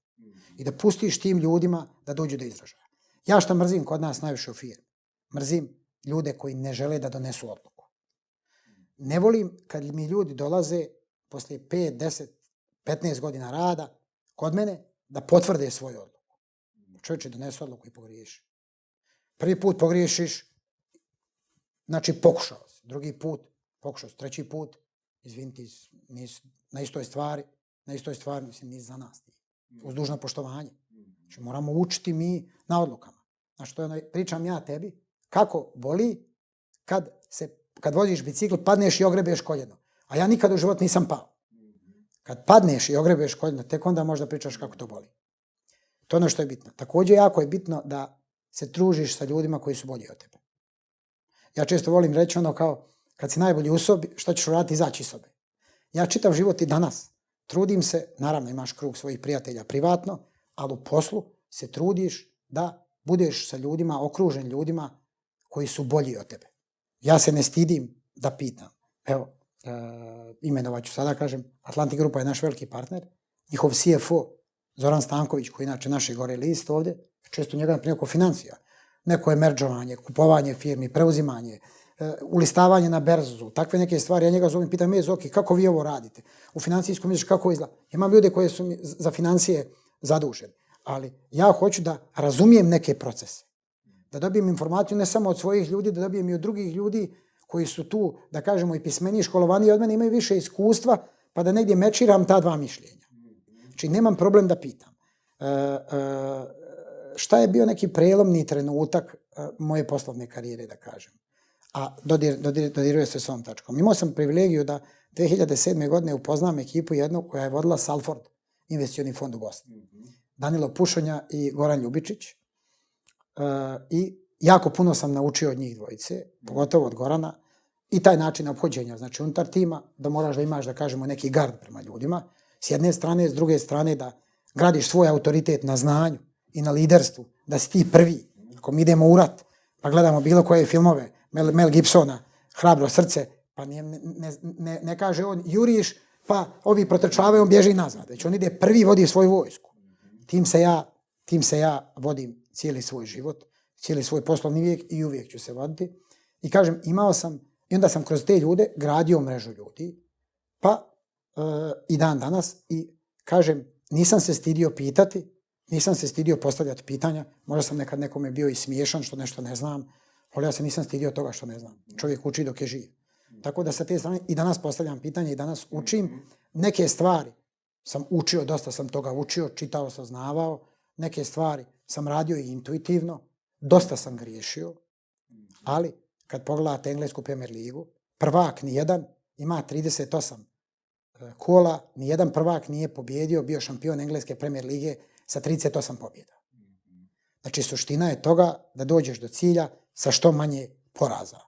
I da pustiš tim ljudima da dođu do izražaja. Ja što mrzim kod nas najviše u firmi? Mrzim ljude koji ne žele da donesu odluku. Ne volim kad mi ljudi dolaze poslije 5, 10, 15 godina rada kod mene da potvrde svoju odluku. Čovječe, donesu odluku i pogriješi. Prvi put pogriješiš, znači pokušao si. Drugi put, pokušao si. Treći put, izvinite, nis, na istoj stvari, na istoj stvari, mislim, nis za nas. Uz dužno poštovanje. Znači, moramo učiti mi na odlukama. Znači, to je, pričam ja tebi, kako boli kad, se, kad voziš bicikl, padneš i ogrebeš koljeno. A ja nikad u život nisam pao. Kad padneš i ogrebeš koljeno, tek onda možda pričaš kako to boli. To je ono što je bitno. Također jako je bitno da se tružiš sa ljudima koji su bolji od tebe. Ja često volim reći ono kao, kad si najbolji u sobi, šta ćeš uraditi izaći iz sobe? Ja čitav život i danas trudim se, naravno imaš krug svojih prijatelja privatno, ali u poslu se trudiš da budeš sa ljudima, okružen ljudima koji su bolji od tebe. Ja se ne stidim da pitam. Evo, e, imenovat ću sada, kažem, Atlantic Grupa je naš veliki partner, njihov CFO, Zoran Stanković, koji inače naše gore list ovdje, često njega na oko financija. Neko je merđovanje, kupovanje firmi, preuzimanje, e, ulistavanje na berzu, takve neke stvari. Ja njega zovem, pitam, je, Zoki, kako vi ovo radite? U financijskom misliš kako izgleda? Imam ljude koje su mi za financije zaduženi. Ali ja hoću da razumijem neke procese. Da dobijem informaciju ne samo od svojih ljudi, da dobijem i od drugih ljudi koji su tu, da kažemo, i pismeni, školovani od mene, imaju više iskustva, pa da negdje mečiram ta dva mišljenja. Znači, nemam problem da pitam. E, e, šta je bio neki prelomni trenutak e, moje poslovne karijere, da kažem? A dodir, dodir, dodiruje se s ovom tačkom. Imao sam privilegiju da 2007. godine upoznam ekipu jednu koja je vodila Salford, investicioni fond u Bosni. Danilo Pušonja i Goran Ljubičić. E, I jako puno sam naučio od njih dvojice, pogotovo od Gorana, i taj način obhođenja, znači unutar tima, da moraš da imaš, da kažemo, neki gard prema ljudima, s jedne strane, s druge strane, da gradiš svoj autoritet na znanju i na liderstvu, da si ti prvi. Ako mi idemo u rat, pa gledamo bilo koje filmove, Mel, Mel Gibsona, Hrabro srce, pa ne, ne, ne, ne kaže on, juriš, pa ovi protrčavaju, on bježi nazad. Već on ide prvi, vodi svoju vojsku. Tim se ja, tim se ja vodim cijeli svoj život, cijeli svoj poslovni vijek i uvijek ću se voditi. I kažem, imao sam, i onda sam kroz te ljude gradio mrežu ljudi, pa e, i dan danas, i kažem, nisam se stidio pitati, nisam se stidio postavljati pitanja, možda sam nekad nekome bio i smiješan što nešto ne znam, ali ja se nisam stidio toga što ne znam. Čovjek uči dok je živ. Tako da sa te strane i danas postavljam pitanje i danas učim neke stvari. Sam učio, dosta sam toga učio, čitao, saznavao. Neke stvari sam radio i intuitivno. Dosta sam griješio. Ali kad pogledate englesku premier ligu, prvak nijedan ima 38 e, kola, nijedan prvak nije pobjedio, bio šampion engleske premier lige sa 38 pobjeda. Znači, suština je toga da dođeš do cilja sa što manje poraza.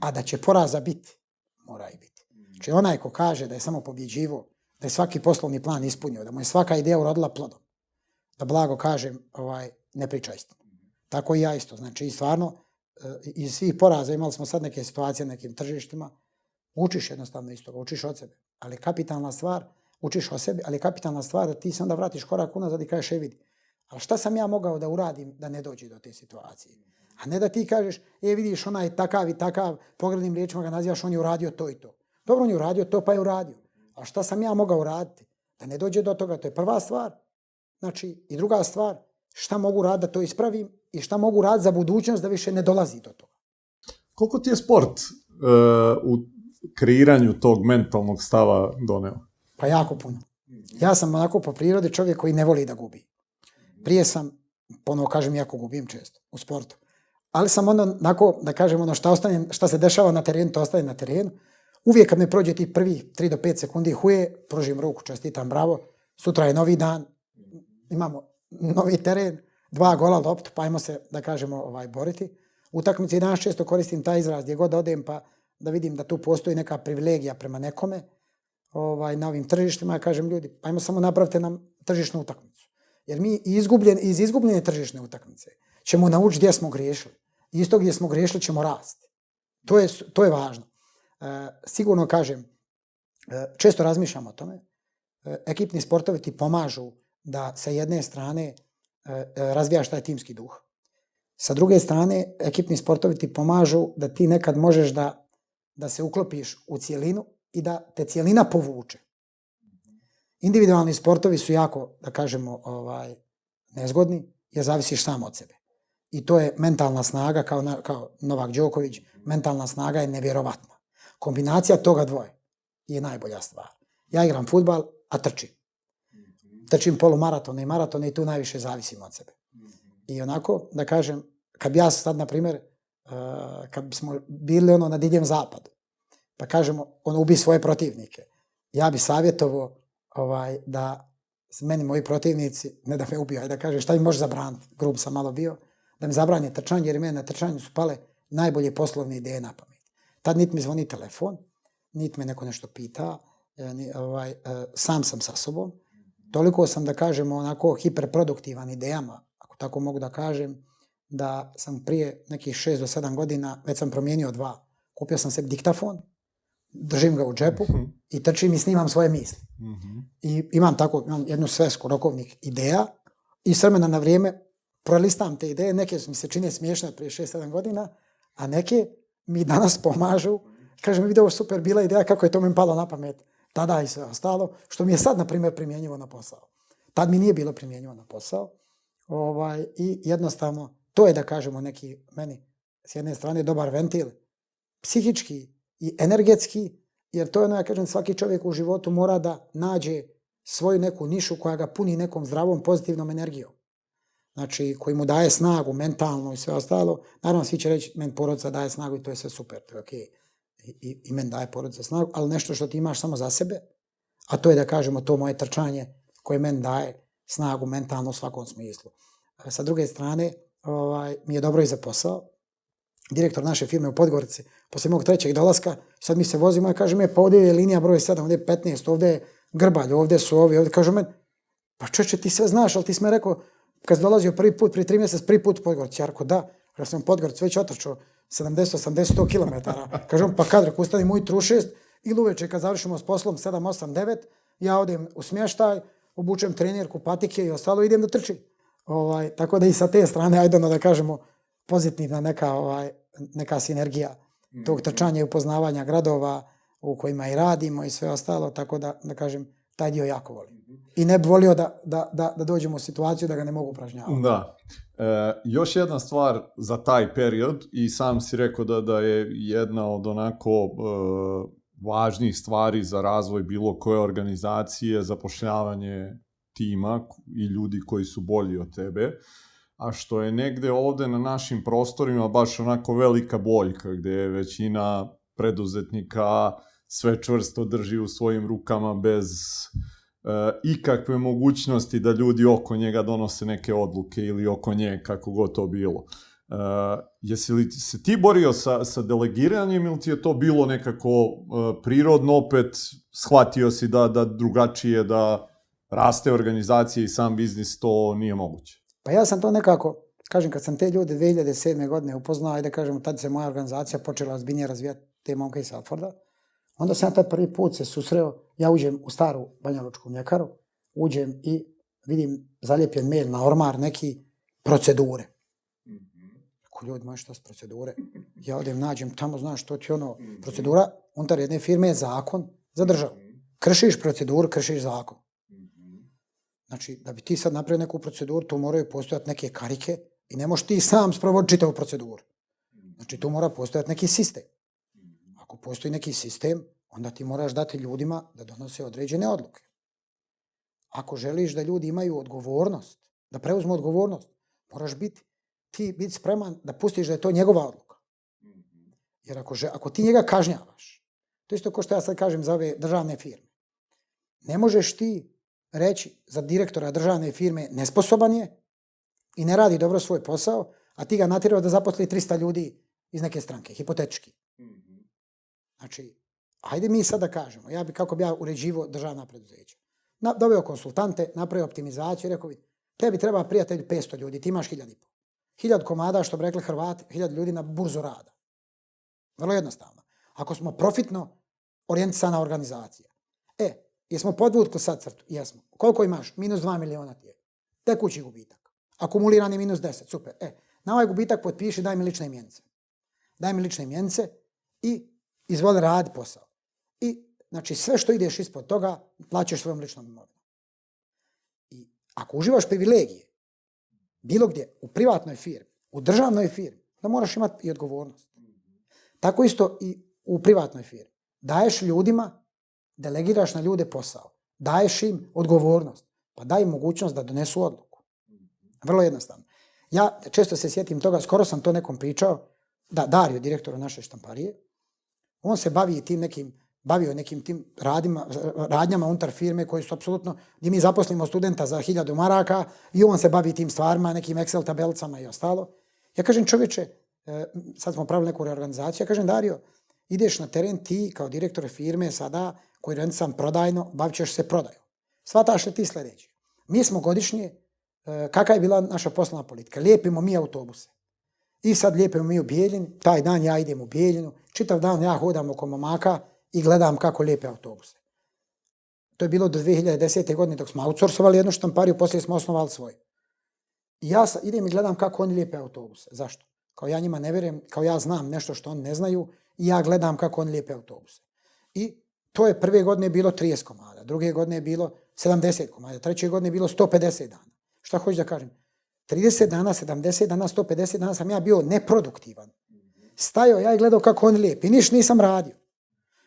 A da će poraza biti, mora i biti. Znači, onaj ko kaže da je samo pobjeđivo, da je svaki poslovni plan ispunio, da mu je svaka ideja urodila plodom, da blago kažem, ovaj, ne priča istinu. Tako i ja isto. Znači, stvarno, e, iz svih poraza imali smo sad neke situacije na nekim tržištima, učiš jednostavno iz toga, učiš od sebe. Ali kapitalna stvar, učiš o sebi, ali kapitalna stvar da ti se onda vratiš korak unazad i kažeš, e vidi, ali šta sam ja mogao da uradim da ne dođe do te situacije? A ne da ti kažeš, e vidiš, ona je takav i takav, pogrednim riječima ga nazivaš, on je uradio to i to. Dobro, on je uradio to, pa je uradio. A šta sam ja mogao uraditi? Da ne dođe do toga, to je prva stvar. Znači, i druga stvar, šta mogu raditi da to ispravim i šta mogu raditi za budućnost da više ne dolazi do toga. Koliko ti je sport uh, u kreiranju tog mentalnog stava doneo? Pa jako puno. Ja sam onako po prirodi čovjek koji ne voli da gubi. Prije sam, ponovo kažem, jako gubim često u sportu. Ali sam ono, onako, da kažem, ono šta, ostane, šta se dešava na terenu, to ostane na terenu. Uvijek kad me prođe ti prvi 3 do 5 sekundi huje, prožim ruku, čestitam, bravo. Sutra je novi dan, imamo novi teren, dva gola loptu, pa ajmo se, da kažemo, ovaj, boriti. Utakmice i danas često koristim taj izraz, gdje god odem, pa da vidim da tu postoji neka privilegija prema nekome ovaj, na ovim tržištima, ja kažem ljudi, ajmo samo napravite nam tržišnu utakmicu. Jer mi izgubljen, iz izgubljene tržišne utakmice ćemo naučiti gdje smo griješili. Isto gdje smo griješili ćemo rasti. To je, to je važno. E, sigurno kažem, e, često razmišljam o tome, e, ekipni sportovi ti pomažu da sa jedne strane e, e, razvijaš taj timski duh. Sa druge strane, ekipni sportovi ti pomažu da ti nekad možeš da, da se uklopiš u cijelinu i da te cijelina povuče. Individualni sportovi su jako, da kažemo, ovaj, nezgodni, jer zavisiš sam od sebe. I to je mentalna snaga, kao, na, kao Novak Đoković, mentalna snaga je nevjerovatna. Kombinacija toga dvoje je najbolja stvar. Ja igram futbal, a trčim. Trčim polumaratone i maratone i tu najviše zavisim od sebe. I onako, da kažem, kad bi ja sad, na primjer, uh, kad smo bili ono na divljem zapadu, pa kažemo, on ubi svoje protivnike. Ja bi savjetovao ovaj, da meni moji protivnici, ne da me ubiju, da kažem šta mi može zabraniti, grub sam malo bio, da mi zabranje trčanje, jer mene na trčanju su pale najbolje poslovne ideje na pamet. Tad niti mi zvoni telefon, niti me neko nešto pita, eh, ni, ovaj, eh, sam sam sa sobom. Toliko sam, da kažemo, onako hiperproduktivan idejama, ako tako mogu da kažem, da sam prije nekih 6 do 7 godina, već sam promijenio dva. Kupio sam sebi diktafon, držim ga u džepu Mhm. i trčim i snimam svoje misli. Mhm. I imam tako imam jednu svesku rokovnih ideja i s vremena na vrijeme prolistam te ideje. Neke mi se čine smiješne prije 6-7 godina, a neke mi danas pomažu. Kaže mi, vidi ovo super bila ideja, kako je to mi palo na pamet tada i sve ostalo, što mi je sad, na primjer, primjenjivo na posao. Tad mi nije bilo primjenjivo na posao. Ovaj, I jednostavno, to je da kažemo neki meni s jedne strane dobar ventil, psihički i energetski, jer to je ono, ja kažem, svaki čovjek u životu mora da nađe svoju neku nišu koja ga puni nekom zdravom, pozitivnom energijom. Znači, koji mu daje snagu, mentalno i sve ostalo. Naravno, svi će reći, men porodca daje snagu i to je sve super, to je okej. Okay i, I men daje porodica snagu, ali nešto što ti imaš samo za sebe, a to je da kažemo to moje trčanje koje men daje snagu mentalno u svakom smislu. E, sa druge strane, ovaj, mi je dobro i za posao. Direktor naše firme u Podgorici, posle mog trećeg dolaska, sad mi se vozimo i kaže mi, e, pa ovdje je linija broj 7, ovdje je 15, ovdje je Grbalj, ovdje su ovi, ovdje kaže meni, pa čeče, ti sve znaš, ali ti sme rekao, kad si dolazio prvi put, prije tri mjeseca, prvi put u Podgorici, ja rekao, da, ja sam u Podgorici već otrčao 70, 80, 100 km. Kaže on, pa kad, rekao, ustanim ujutru u šest, ili uveče kad završimo s poslom 7, 8, 9, ja odem u smještaj, obučem trenirku, patike i ostalo, idem da trčim. Ovaj, tako da i sa te strane, ajde ono da kažemo, pozitivna neka, ovaj, neka sinergija tog trčanja i upoznavanja gradova u kojima i radimo i sve ostalo, tako da, da kažem, taj dio jako volim. I ne bi volio da, da, da, da dođemo u situaciju da ga ne mogu upražnjavati. Da. E, još jedna stvar za taj period, i sam si rekao da, da je jedna od onako e, važnijih stvari za razvoj bilo koje organizacije, zapošljavanje tima i ljudi koji su bolji od tebe, a što je negde ovde na našim prostorima baš onako velika boljka, gde je većina preduzetnika sve čvrsto drži u svojim rukama bez uh, Eh, ikakve mogućnosti da ljudi oko njega donose neke odluke ili oko nje, kako god to bilo. E, jesi li se ti borio sa, sa delegiranjem ili ti je to bilo nekako uh, prirodno opet, shvatio si da, da drugačije, da raste organizacija i sam biznis, to nije moguće? Pa ja sam to nekako, kažem, kad sam te ljude 2007. godine upoznao, ajde kažem, tad se moja organizacija počela zbinje razvijati te momke iz Salforda, onda sam ja tad prvi put se susreo, ja uđem u staru Banjalučku mljekaru, uđem i vidim zaljepljen mail na ormar neki procedure. Ko ljudi moji šta su procedure? Ja odem, nađem tamo, znaš što ti ono, procedura unutar jedne firme je zakon za državu. Kršiš proceduru, kršiš zakon. Znači, da bi ti sad napravio neku proceduru, tu moraju postojati neke karike i ne možeš ti sam sprovoditi čitavu proceduru. Znači, tu mora postojati neki sistem. Ako postoji neki sistem, onda ti moraš dati ljudima da donose određene odluke. Ako želiš da ljudi imaju odgovornost, da preuzmu odgovornost, moraš biti ti biti spreman da pustiš da je to njegova odluka. Jer ako, že, ako ti njega kažnjavaš, to isto ko što ja sad kažem za ove državne firme. Ne možeš ti reći za direktora državne firme nesposoban je i ne radi dobro svoj posao, a ti ga natjerao da zaposli 300 ljudi iz neke stranke, hipotetički. Znači, ajde mi sad da kažemo, ja bi, kako bi ja uređivo državna preduzeća. Na, doveo konsultante, napravio optimizaciju i rekao, bi, tebi treba prijatelj 500 ljudi, ti imaš 1000 i pol. 1000 komada, što bi rekli Hrvati, 1000 ljudi na burzu rada. Vrlo jednostavno. Ako smo profitno orijentisana organizacija. E, jesmo podvukli sad crtu? Jesmo. Koliko imaš? Minus 2 miliona ti je. Tekući gubitak. Akumulirani minus 10. Super. E, na ovaj gubitak potpiši, daj mi lične mjenice. Daj mi lične mjenice i izvoli radi posao. I, znači, sve što ideš ispod toga, plaćaš svojom ličnom imovinom. I ako uživaš privilegije, bilo gdje, u privatnoj firmi, u državnoj firmi, da moraš imati i odgovornost. Tako isto i u privatnoj firmi. Daješ ljudima, delegiraš na ljude posao. Daješ im odgovornost. Pa daj im mogućnost da donesu odluku. Vrlo jednostavno. Ja često se sjetim toga, skoro sam to nekom pričao, da Dario, direktor naše štamparije, on se bavi tim nekim, bavio nekim tim radima, radnjama unutar firme koji su apsolutno, gdje mi zaposlimo studenta za hiljadu maraka i on se bavi tim stvarima, nekim Excel tabelicama i ostalo. Ja kažem čovječe, e, sad smo pravili neku reorganizaciju, ja kažem, Dario, ideš na teren ti kao direktor firme sada, koji sam prodajno, bavit ćeš se prodaju. Svataš li ti sljedeće? Mi smo godišnje, e, kakva je bila naša poslovna politika? Lijepimo mi autobuse. I sad lijepimo mi u Bijeljin, taj dan ja idem u Bijeljinu, čitav dan ja hodam oko momaka i gledam kako lijepe autobuse. To je bilo do 2010. godine dok smo outsourcovali jednu štampariju, poslije smo osnovali svoj. I ja idem i gledam kako oni lijepe autobuse. Zašto? Kao ja njima ne vjerujem, kao ja znam nešto što oni ne znaju i ja gledam kako oni lijepe autobuse. I to je prve godine bilo 30 komada, druge godine je bilo 70 komada, treće godine je bilo 150 dana. Šta hoću da kažem? 30 dana, 70 dana, 150 dana sam ja bio neproduktivan. Stajao ja i gledao kako on lijepi. Niš nisam radio.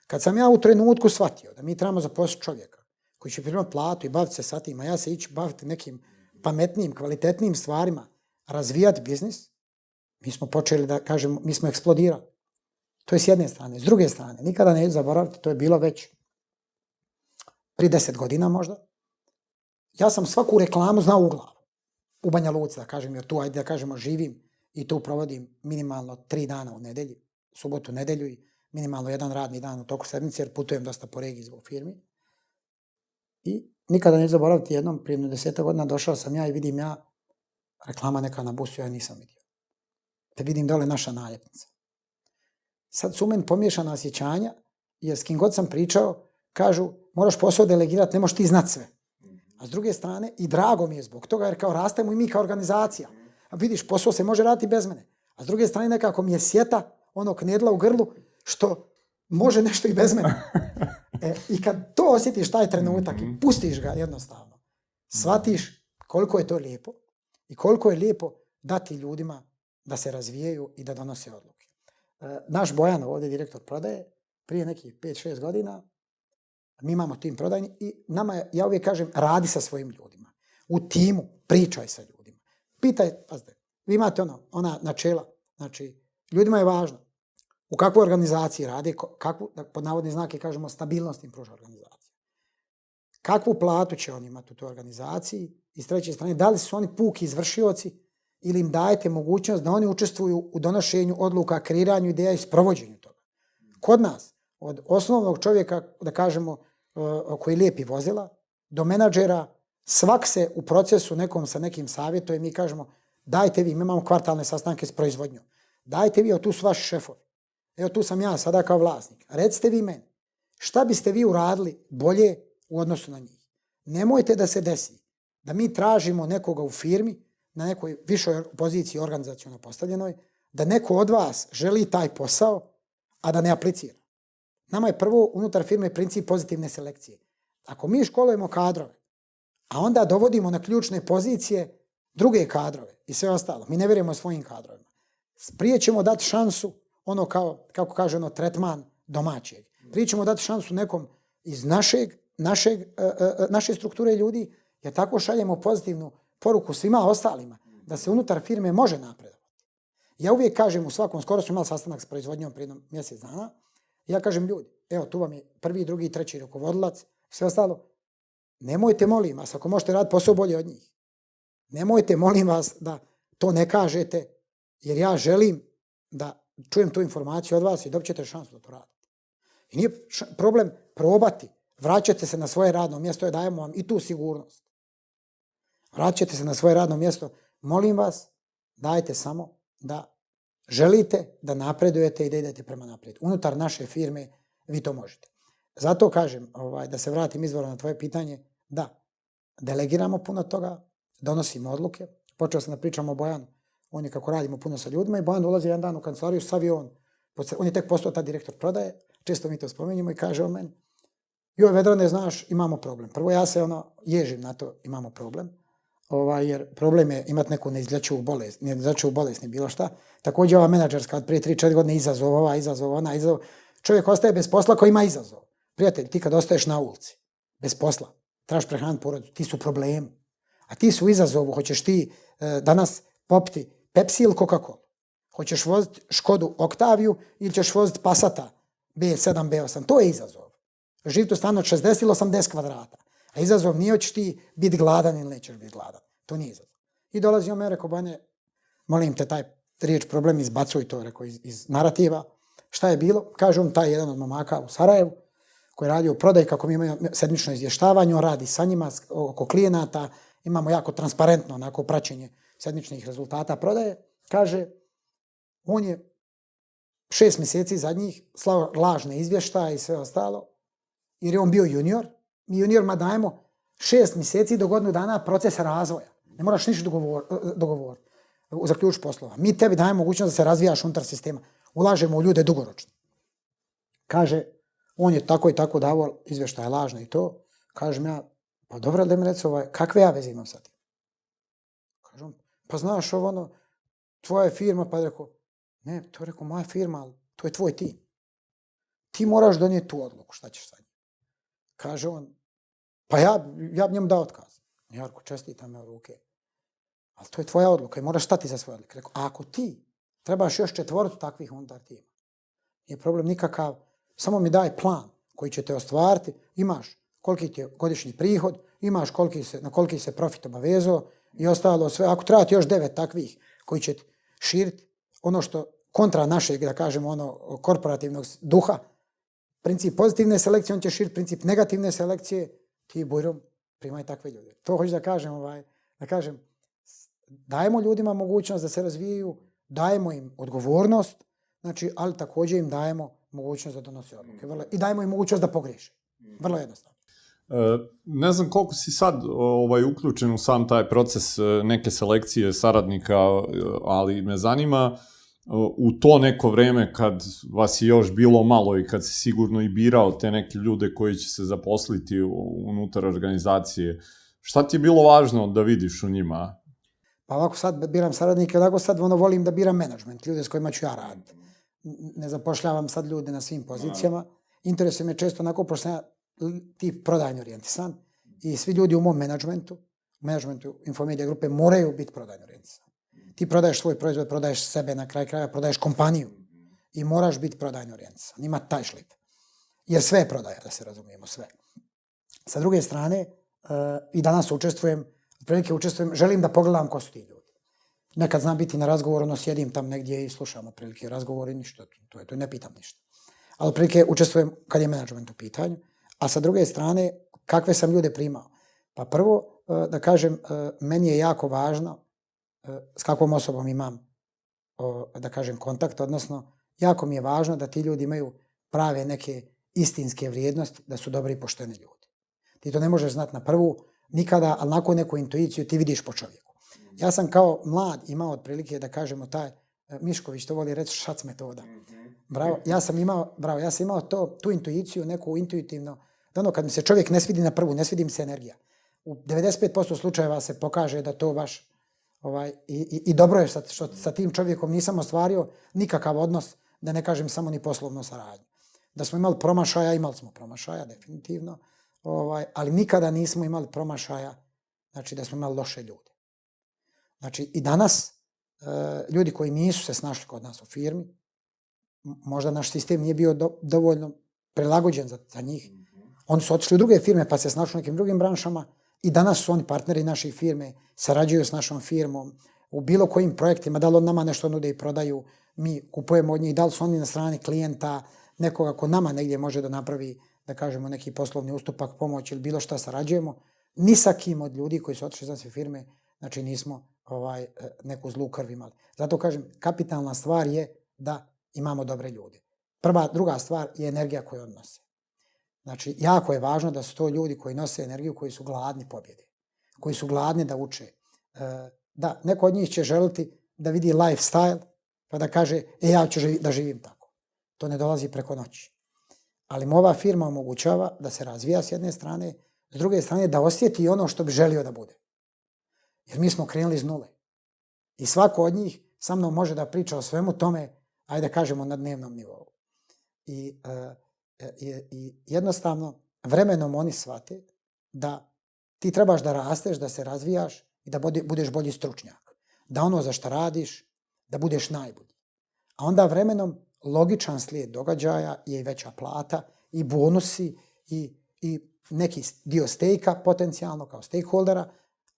Kad sam ja u trenutku shvatio da mi trebamo zaposliti čovjeka koji će primati platu i baviti se sa tim, a ja se ići baviti nekim pametnijim, kvalitetnijim stvarima, razvijati biznis, mi smo počeli da kažemo, mi smo eksplodirali. To je s jedne strane. S druge strane, nikada neću zaboraviti, to je bilo već pri deset godina možda. Ja sam svaku reklamu znao u glavu. U Banja Luci, da kažem, jer tu, ajde da kažemo, živim i tu provodim minimalno tri dana u nedelji, subotu, nedelju i minimalno jedan radni dan u toku sedmice, jer putujem dosta po regiji zbog firmi. I nikada ne zaboraviti jednom, prije deseta godina došao sam ja i vidim ja reklama neka na busu, ja nisam vidio. Da vidim dole naša naljepnica. Sad su meni pomiješana osjećanja, jer s kim god sam pričao, kažu, moraš posao delegirati, ne možeš ti znat sve. A s druge strane, i drago mi je zbog toga, jer kao rastemo i mi kao organizacija. A vidiš, posao se može raditi bez mene. A s druge strane, nekako mi je sjeta ono knedla u grlu, što može nešto i bez mene. E, I kad to osjetiš taj trenutak i mhm. pustiš ga jednostavno, shvatiš koliko je to lijepo i koliko je lijepo dati ljudima da se razvijaju i da donose odluke. E, naš Bojan, ovdje direktor prodaje, prije nekih 5-6 godina, mi imamo tim prodajni i nama ja uvijek kažem, radi sa svojim ljudima. U timu, pričaj sa ljudima. Pitaj, pazite, vi imate ono, ona načela, znači, ljudima je važno u kakvoj organizaciji rade, kakvu, pod navodni znake kažemo, stabilnost im pruža organizacija. Kakvu platu će oni imati u toj organizaciji i s treće strane, da li su oni puki izvršioci ili im dajete mogućnost da oni učestvuju u donošenju odluka, kreiranju ideja i sprovođenju toga. Kod nas, od osnovnog čovjeka, da kažemo, koji lijepi vozila, do menadžera, svak se u procesu nekom sa nekim savjetom i mi kažemo dajte vi, mi imamo kvartalne sastanke s proizvodnjom, dajte vi, evo tu su vaši šefovi, evo tu sam ja sada kao vlasnik, recite vi meni, šta biste vi uradili bolje u odnosu na njih? Nemojte da se desi da mi tražimo nekoga u firmi, na nekoj višoj poziciji organizacijalno postavljenoj, da neko od vas želi taj posao, a da ne aplicira. Nama je prvo unutar firme princip pozitivne selekcije. Ako mi školujemo kadrove, a onda dovodimo na ključne pozicije druge kadrove i sve ostalo, mi ne vjerujemo svojim kadrovima. Prije ćemo dati šansu ono kao, kako kaže ono, tretman domaćeg. Prije ćemo dati šansu nekom iz našeg, našeg, e, e, e, naše strukture ljudi, jer tako šaljemo pozitivnu poruku svima ostalima, da se unutar firme može napredovati. Ja uvijek kažem u svakom, skoro smo imali sastanak s proizvodnjom prije mjesec dana, ja kažem ljudi, evo tu vam je prvi, drugi, treći rukovodilac, sve ostalo, nemojte molim vas, ako možete raditi posao bolje od njih, nemojte molim vas da to ne kažete, jer ja želim da čujem tu informaciju od vas i dobit ćete šansu da to radite. I nije problem probati, vraćate se na svoje radno mjesto i dajemo vam i tu sigurnost. Vraćate se na svoje radno mjesto, molim vas, dajte samo da želite da napredujete i da idete prema naprijed. Unutar naše firme vi to možete. Zato kažem, ovaj, da se vratim izvora na tvoje pitanje, da, delegiramo puno toga, donosimo odluke. Počeo sam da pričam o Bojanu on je kako radimo puno sa ljudima i Bojan ulazi jedan dan u kancelariju, savi on, on je tek postao ta direktor prodaje, često mi to spomenjamo i kaže on meni, joj Vedrane, znaš, imamo problem. Prvo ja se ono ježim na to, imamo problem, ovaj, jer problem je imati neku neizlječivu bolest, neizlječivu bolest, ni bilo šta. Također ova menadžerska od prije 3-4 godine izazov, ova izazov, ona izazov. Čovjek ostaje bez posla koji ima izazov. Prijatelj, ti kad ostaješ na ulici, bez posla, trebaš prehraniti porodicu, ti su problemi. A ti su izazovu, hoćeš ti e, danas popiti Pepsi ili Coca-Cola? Hoćeš voziti Škodu Oktaviju ili ćeš voziti Passata B7, B8? To je izazov. Živiti u stanu od 60 ili 80 kvadrata. A izazov nije hoćeš ti biti gladan ili nećeš biti gladan. To nije izazov. I dolazi on me rekao, Bane, molim te taj riječ problem izbacuj to, rekao, iz, iz narativa. Šta je bilo? Kaže on, taj jedan od mamaka u Sarajevu, koji radi u prodaj, kako mi imamo sedmično izvještavanje, on radi sa njima, oko klijenata, imamo jako transparentno onako praćenje sedmičnih rezultata prodaje. Kaže, on je šest mjeseci zadnjih slao lažne izvještaje i sve ostalo, jer je on bio junior. Mi juniorima dajemo šest mjeseci do godinu dana proces razvoja. Ne moraš ništa dogovoriti. dogovor za ključ poslova. Mi tebi dajemo mogućnost da se razvijaš unutar sistema. Ulažemo u ljude dugoročno. Kaže, on je tako i tako davao izveštaj lažne i to. Kažem ja, pa dobro da mi reci ovaj, kakve ja veze imam sa tim? Kažem, pa znaš ovo ono, tvoja je firma, pa je rekao, ne, to je rekao moja firma, ali to je tvoj tim. Ti moraš donijeti tu odluku, šta ćeš sad? Kaže on, pa ja, ja bi njemu dao otkaz. Jarko, čestitam me u ruke. Ali to je tvoja odluka i moraš stati za svoje odluke. Rekao, a ako ti trebaš još četvorcu takvih unutar tima, nije problem nikakav, samo mi daj plan koji će te ostvariti, imaš koliki ti je godišnji prihod, imaš koliki se, na koliki se profit obavezao i ostalo sve. Ako treba ti još devet takvih koji će širiti ono što kontra našeg, da kažemo, ono korporativnog duha, princip pozitivne selekcije, on će širiti princip negativne selekcije, ti bujrom primaj takve ljude. To hoću da kažem, ovaj, da kažem, dajemo ljudima mogućnost da se razvijaju, dajemo im odgovornost, znači, ali također im dajemo mogućnost da donose odluke. Vrlo, I dajemo im mogućnost da pogriješe. Vrlo jednostavno. E, ne znam koliko si sad ovaj uključen u sam taj proces e, neke selekcije saradnika, e, ali me zanima u to neko vreme kad vas je još bilo malo i kad si sigurno i birao te neke ljude koji će se zaposliti unutar organizacije, šta ti je bilo važno da vidiš u njima? Pa ovako sad biram saradnike, onako sad ono volim da biram menadžment, ljude s kojima ću ja raditi. Ne zapošljavam sad ljude na svim pozicijama. Interesuje me često onako, pošto sam ja tip prodajno orijentisan i svi ljudi u mom menadžmentu, u menadžmentu Infomedia grupe moraju biti prodajno orijentisan. Ti prodaješ svoj proizvod, prodaješ sebe na kraj kraja, prodaješ kompaniju i moraš biti prodajno orijentisan. Ima taj šlip. Jer sve je prodaja, da se razumijemo, sve. Sa druge strane, uh, i danas učestvujem, otprilike učestvujem, želim da pogledam ko su ti ljudi. Nekad znam biti na razgovoru, ono sjedim tam negdje i slušam otprilike razgovor i ništa, to je to, ne pitam ništa. Ali otprilike učestvujem kad je menadžment u pitanju. A sa druge strane, kakve sam ljude primao? Pa prvo, e, da kažem, e, meni je jako važno e, s kakvom osobom imam, da kažem, kontakt, odnosno, jako mi je važno da ti ljudi imaju prave neke istinske vrijednosti, da su dobri i pošteni ljudi. Ti to ne možeš znati na prvu, nikada, ali nakon neku intuiciju ti vidiš po čovjeku. Ja sam kao mlad imao otprilike, da kažemo, taj, Mišković to voli reći, šac metoda. Bravo, ja sam imao, bravo, ja sam imao to, tu intuiciju, neku intuitivno, da ono kad mi se čovjek ne svidi na prvu, ne svidi mi se energija. U 95% slučajeva se pokaže da to baš ovaj, i, i, i dobro je sa, što sa tim čovjekom nisam ostvario nikakav odnos, da ne kažem samo ni poslovno saradnju. Da smo imali promašaja, imali smo promašaja, definitivno, ovaj, ali nikada nismo imali promašaja, znači da smo imali loše ljude. Znači i danas, e, ljudi koji nisu se snašli kod nas u firmi, možda naš sistem nije bio do, dovoljno prilagođen za, za njih, Oni su otišli u druge firme pa se snašli u nekim drugim branšama i danas su oni partneri naših firme, sarađuju s našom firmom u bilo kojim projektima, da li on nama nešto nude i prodaju, mi kupujemo od njih, da li su oni na strani klijenta, nekoga ko nama negdje može da napravi, da kažemo, neki poslovni ustupak, pomoć ili bilo šta sarađujemo, ni sa kim od ljudi koji su otišli za sve firme, znači nismo ovaj e, neku zlu krv imali. Zato kažem, kapitalna stvar je da imamo dobre ljude. Prva, druga stvar je energija koju odnose. Znači, jako je važno da su to ljudi koji nose energiju, koji su gladni pobjede, koji su gladni da uče. E, da, neko od njih će želiti da vidi lifestyle, pa da kaže, e, ja ću živi, da živim tako. To ne dolazi preko noći. Ali ova firma omogućava da se razvija s jedne strane, s druge strane da osjeti ono što bi želio da bude. Jer mi smo krenuli iz nule. I svako od njih sa mnom može da priča o svemu tome, ajde da kažemo, na dnevnom nivou. I e, e, uh, i, i jednostavno vremenom oni shvate da ti trebaš da rasteš, da se razvijaš i da budeš bolji stručnjak. Da ono za što radiš, da budeš najbolji. A onda vremenom logičan slijed događaja je i veća plata i bonusi i, i neki dio stejka potencijalno kao stakeholdera,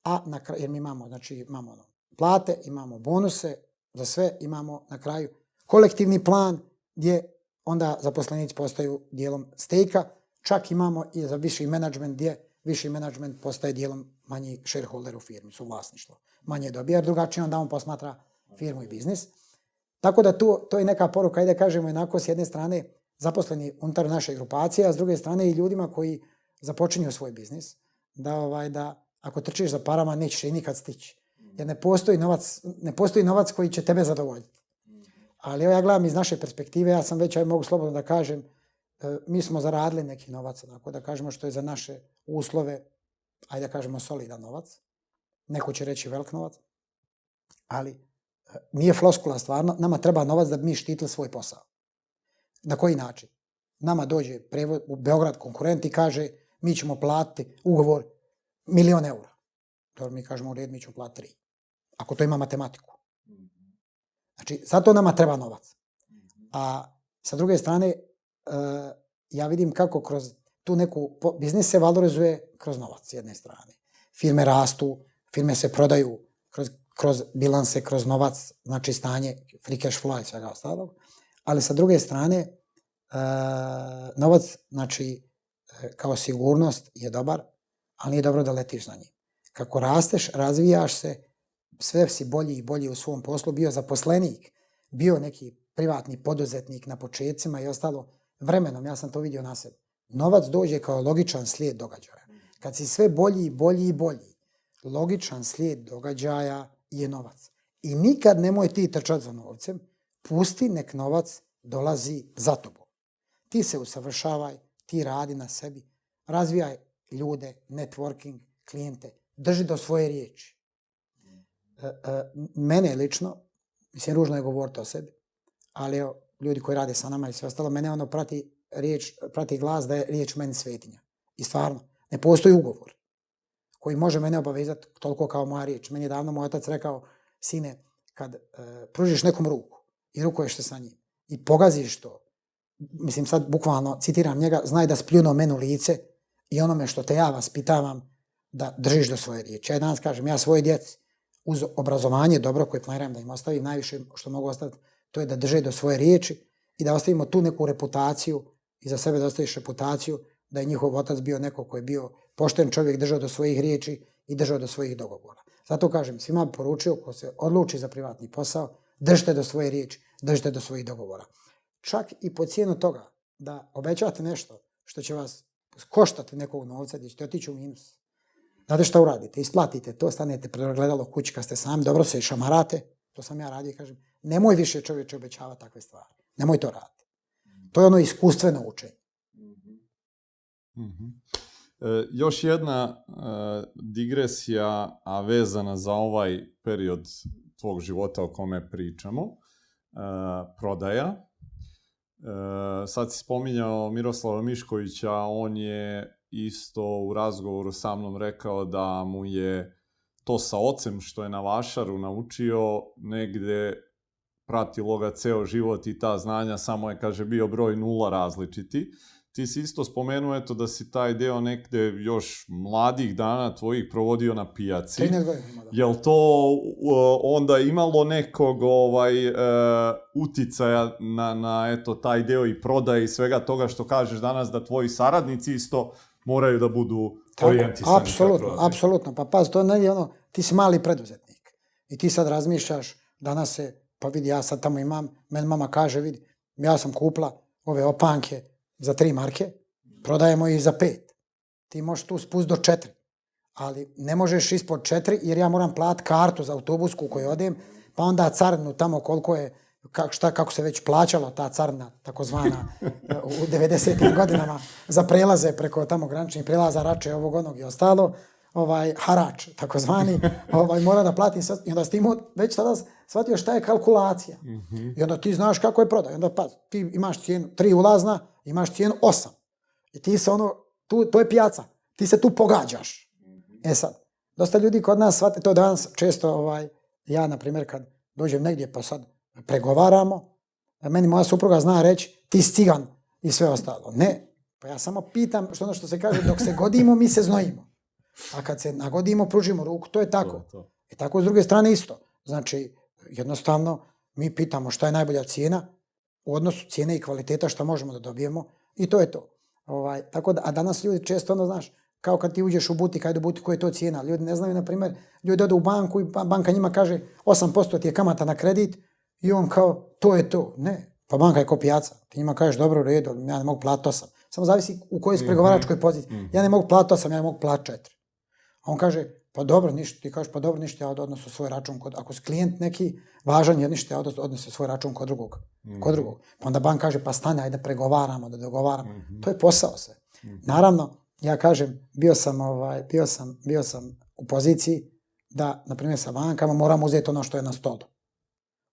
a na kraju, jer mi imamo, znači imamo ono, plate, imamo bonuse, za sve imamo na kraju kolektivni plan gdje onda zaposlenici postaju dijelom stejka, čak imamo i za viši menadžment gdje viši menadžment postaje dijelom manji shareholder u firmi, su vlasništvo. Manje dobija, jer drugačije onda on posmatra firmu i biznis. Tako da tu, to je neka poruka, ajde kažemo jednako s jedne strane zaposleni unutar naše grupacije, a s druge strane i ljudima koji započinju svoj biznis, da, ovaj, da ako trčiš za parama nećeš i nikad stići. Jer ne postoji novac, ne postoji novac koji će tebe zadovoljiti. Ali ja gledam iz naše perspektive, ja sam već, aj mogu slobodno da kažem, e, mi smo zaradili neki novac, onako da kažemo što je za naše uslove, ajde da kažemo solidan novac. Neko će reći velik novac, ali e, nije floskula stvarno, nama treba novac da bi mi štitili svoj posao. Na koji način? Nama dođe prevo, u Beograd konkurent i kaže mi ćemo platiti ugovor milion eura. To mi kažemo u red, mi ćemo platiti tri. Ako to ima matematiku. Znači, zato nama treba novac. A sa druge strane, uh, ja vidim kako kroz tu neku, biznis se valorizuje kroz novac s jedne strane. Firme rastu, firme se prodaju kroz, kroz bilanse, kroz novac, znači stanje, free cash flow i svega ostalog. Ali sa druge strane, uh, novac, znači, e, kao sigurnost je dobar, ali nije dobro da letiš na njim. Kako rasteš, razvijaš se, sve si bolji i bolji u svom poslu, bio zaposlenik, bio neki privatni poduzetnik na početcima i ostalo, vremenom, ja sam to vidio na sebi. Novac dođe kao logičan slijed događaja. Kad si sve bolji i bolji i bolji, logičan slijed događaja je novac. I nikad nemoj ti trčati za novcem, pusti nek novac dolazi za tobom. Ti se usavršavaj, ti radi na sebi, razvijaj ljude, networking, klijente, drži do svoje riječi. E, e, mene lično, mislim, ružno je govoriti o sebi, ali evo, ljudi koji rade sa nama i sve ostalo, mene ono prati, riječ, prati glas da je riječ meni svetinja. I stvarno, ne postoji ugovor koji može mene obavezati toliko kao moja riječ. Meni je davno moj otac rekao, sine, kad e, pružiš nekom ruku i rukuješ se sa njim i pogaziš to, mislim sad bukvalno citiram njega, znaj da spljuno menu lice i onome što te ja vas pitavam da držiš do svoje riječi. Ja danas kažem, ja svoje djeci uz obrazovanje dobro koje planiram da im ostavim, najviše što mogu ostaviti, to je da drže do svoje riječi i da ostavimo tu neku reputaciju i za sebe da ostaviš reputaciju da je njihov otac bio neko koji je bio pošten čovjek, držao do svojih riječi i držao do svojih dogovora. Zato kažem, svima poručio ko se odluči za privatni posao, držite do svoje riječi, držite do svojih dogovora. Čak i po cijenu toga da obećate nešto što će vas koštati nekog novca gdje ćete otići u minus. Znate šta uradite? Isplatite to, stanete pregledalo kući kad ste sami, dobro se šamarate, to sam ja radio i kažem, nemoj više čovječe obećava takve stvari. Nemoj to raditi. To je ono iskustveno učenje. Mm -hmm. e, još jedna e, digresija, a vezana za ovaj period tvog života o kome pričamo, e, prodaja. E, sad si spominjao Miroslava Miškovića, on je isto u razgovoru sa mnom rekao da mu je to sa ocem što je na Vašaru naučio negde pratilo ga ceo život i ta znanja, samo je, kaže, bio broj nula različiti. Ti si isto spomenuo eto da si taj deo nekde još mladih dana tvojih provodio na pijaci. 13 godina ima da. Jel to uh, onda imalo nekog ovaj uh, uticaja na, na eto taj deo i prodaje i svega toga što kažeš danas da tvoji saradnici isto moraju da budu orijentisani. Apsolutno, apsolutno. Pa paz, to ne ono, ti si mali preduzetnik. I ti sad razmišljaš, danas se, pa vidi, ja sad tamo imam, men mama kaže, vidi, ja sam kupla ove opanke za tri marke, prodajemo ih za pet. Ti možeš tu spust do četiri. Ali ne možeš ispod četiri, jer ja moram plat kartu za autobusku koju odem, pa onda carnu tamo koliko je kako, šta, kako se već plaćala ta carna, takozvana, u 90. godinama, za prelaze preko tamo graničnih prelaza, rače ovog onog i ostalo, ovaj, harač, takozvani, ovaj, mora da plati, sad, i onda ti već sada shvatio šta je kalkulacija. Mm -hmm. I onda ti znaš kako je prodaj. I onda pa, ti imaš cijenu tri ulazna, imaš cijenu osam. I ti se ono, tu, to je pijaca, ti se tu pogađaš. Mm -hmm. E sad, dosta ljudi kod nas shvate to danas, često, ovaj, ja, na primjer, kad dođem negdje, pa sad, pregovaramo, meni moja supruga zna reći ti si cigan i sve ostalo. Ne, pa ja samo pitam što ono što se kaže, dok se godimo, mi se znojimo. A kad se nagodimo, pružimo ruku, to je tako. To, to. I tako s druge strane isto. Znači, jednostavno mi pitamo šta je najbolja cijena u odnosu cijene i kvaliteta što možemo da dobijemo i to je to. Ovaj, tako da, a danas ljudi često ono, znaš, kao kad ti uđeš u butik, ajde u butik, koja je to cijena. Ljudi ne znaju, na primjer, ljudi odu u banku i banka njima kaže 8% ti je kamata na kredit i on kao, to je to. Ne, pa banka je ko pijaca. Ti njima kažeš, dobro, u redu, ja ne mogu platiti 8. Samo zavisi u kojoj si pregovaračkoj mhm. poziciji. Mhm. Ja ne mogu platiti 8, ja ne mogu platiti 4. A on kaže, pa dobro, ništa, ti kažeš, pa dobro, ništa, ja odnosu svoj račun kod, ako si klijent neki važan je ništa, ja odnosu svoj račun kod drugog, mm. kod drugog. Pa onda bank kaže, pa stane, ajde pregovaramo, da dogovaramo. Mm-hmm. To je posao se. Mm-hmm. Naravno, ja kažem, bio sam, ovaj, bio sam, bio sam u poziciji da, na primjer, sa bankama moram uzeti ono što je na stolu.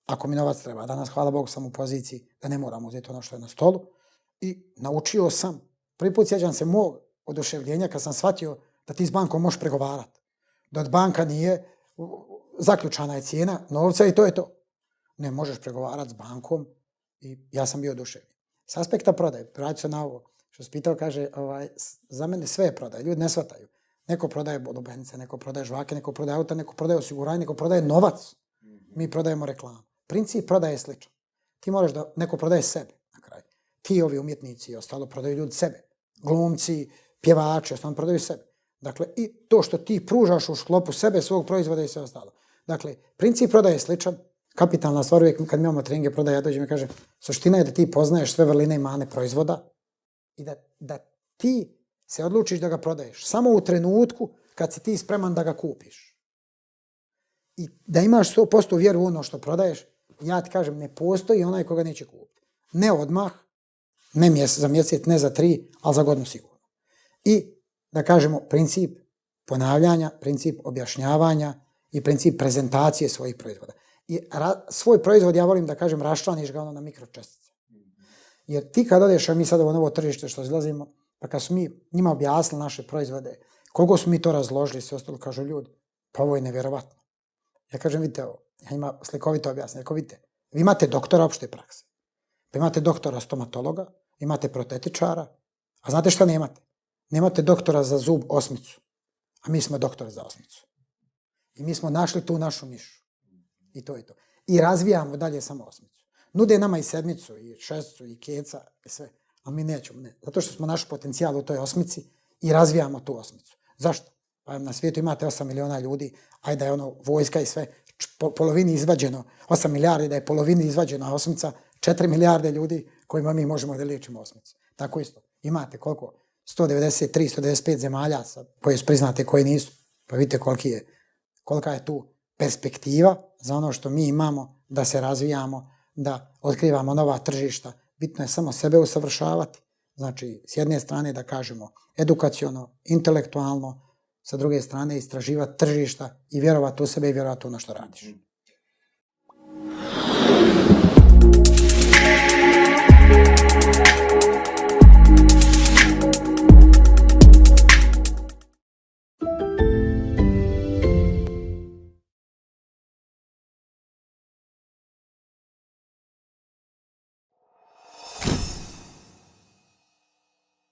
Ako mi novac treba. Danas, hvala Bogu, sam u poziciji da ne moram uzeti ono što je na stolu. I naučio sam, prvi put sjećam se mog oduševljenja kad sam shvatio da ti s bankom možeš pregovarati. Da od banka nije, zaključana je cijena novca i to je to. Ne možeš pregovarati s bankom i ja sam bio oduševljen. S aspekta prodaje, vraću se na ovo, što si pitao, kaže, ovaj, za mene sve je prodaje, ljudi ne shvataju. Neko prodaje bodobenice, neko prodaje žvake, neko prodaje auta, neko prodaje osiguranje, neko prodaje novac. Mi prodajemo reklamu. Princip prodaje je sličan. Ti moraš da neko prodaje sebe na kraju. Ti ovi umjetnici i ostalo prodaju ljudi sebe. Glumci, pjevači, ostalo prodaju sebe. Dakle, i to što ti pružaš u sklopu sebe, svog proizvoda i sve ostalo. Dakle, princip prodaje je sličan. Kapitalna stvar uvijek kad mi imamo treninge prodaje, ja dođem i kažem, suština je da ti poznaješ sve vrline i mane proizvoda i da, da ti se odlučiš da ga prodaješ. Samo u trenutku kad si ti spreman da ga kupiš. I da imaš 100% vjeru u ono što prodaješ, ja ti kažem, ne postoji onaj koga neće kupiti. Ne odmah, ne mjesec, za mjesec, ne za tri, ali za godinu sigurno. I da kažemo princip ponavljanja, princip objašnjavanja i princip prezentacije svojih proizvoda. I ra, svoj proizvod, ja volim da kažem, raščlaniš ga ono na mikročestice. Jer ti kad odeš, a mi sada u novo tržište što izlazimo, pa kad smo mi njima objasnili naše proizvode, koliko smo mi to razložili, sve ostalo kažu ljudi, pa ovo je nevjerovatno. Ja kažem, vidite ovo, ja njima slikovito objasnim, ako vidite, vi imate doktora opšte prakse, pa imate doktora stomatologa, imate protetičara, a znate šta nemate? Nemate doktora za zub osmicu, a mi smo doktori za osmicu. I mi smo našli tu našu nišu. I to je to. I razvijamo dalje samo osmicu. Nude nama i sedmicu, i šestcu, i keca, i sve. A mi nećemo, ne. Zato što smo naš potencijal u toj osmici i razvijamo tu osmicu. Zašto? Pa na svijetu imate 8 miliona ljudi, ajde je ono vojska i sve, po, polovini izvađeno, 8 milijardi da je polovini izvađena osmica, 4 milijarde ljudi kojima mi možemo da liječimo osmicu. Tako isto. Imate koliko? 193, 195 zemalja koje su priznate, koje nisu. Pa vidite koliki je, kolika je tu perspektiva za ono što mi imamo da se razvijamo, da otkrivamo nova tržišta. Bitno je samo sebe usavršavati. Znači, s jedne strane da kažemo edukaciono, intelektualno, sa druge strane istraživati tržišta i vjerovati u sebe i vjerovati u ono što radiš.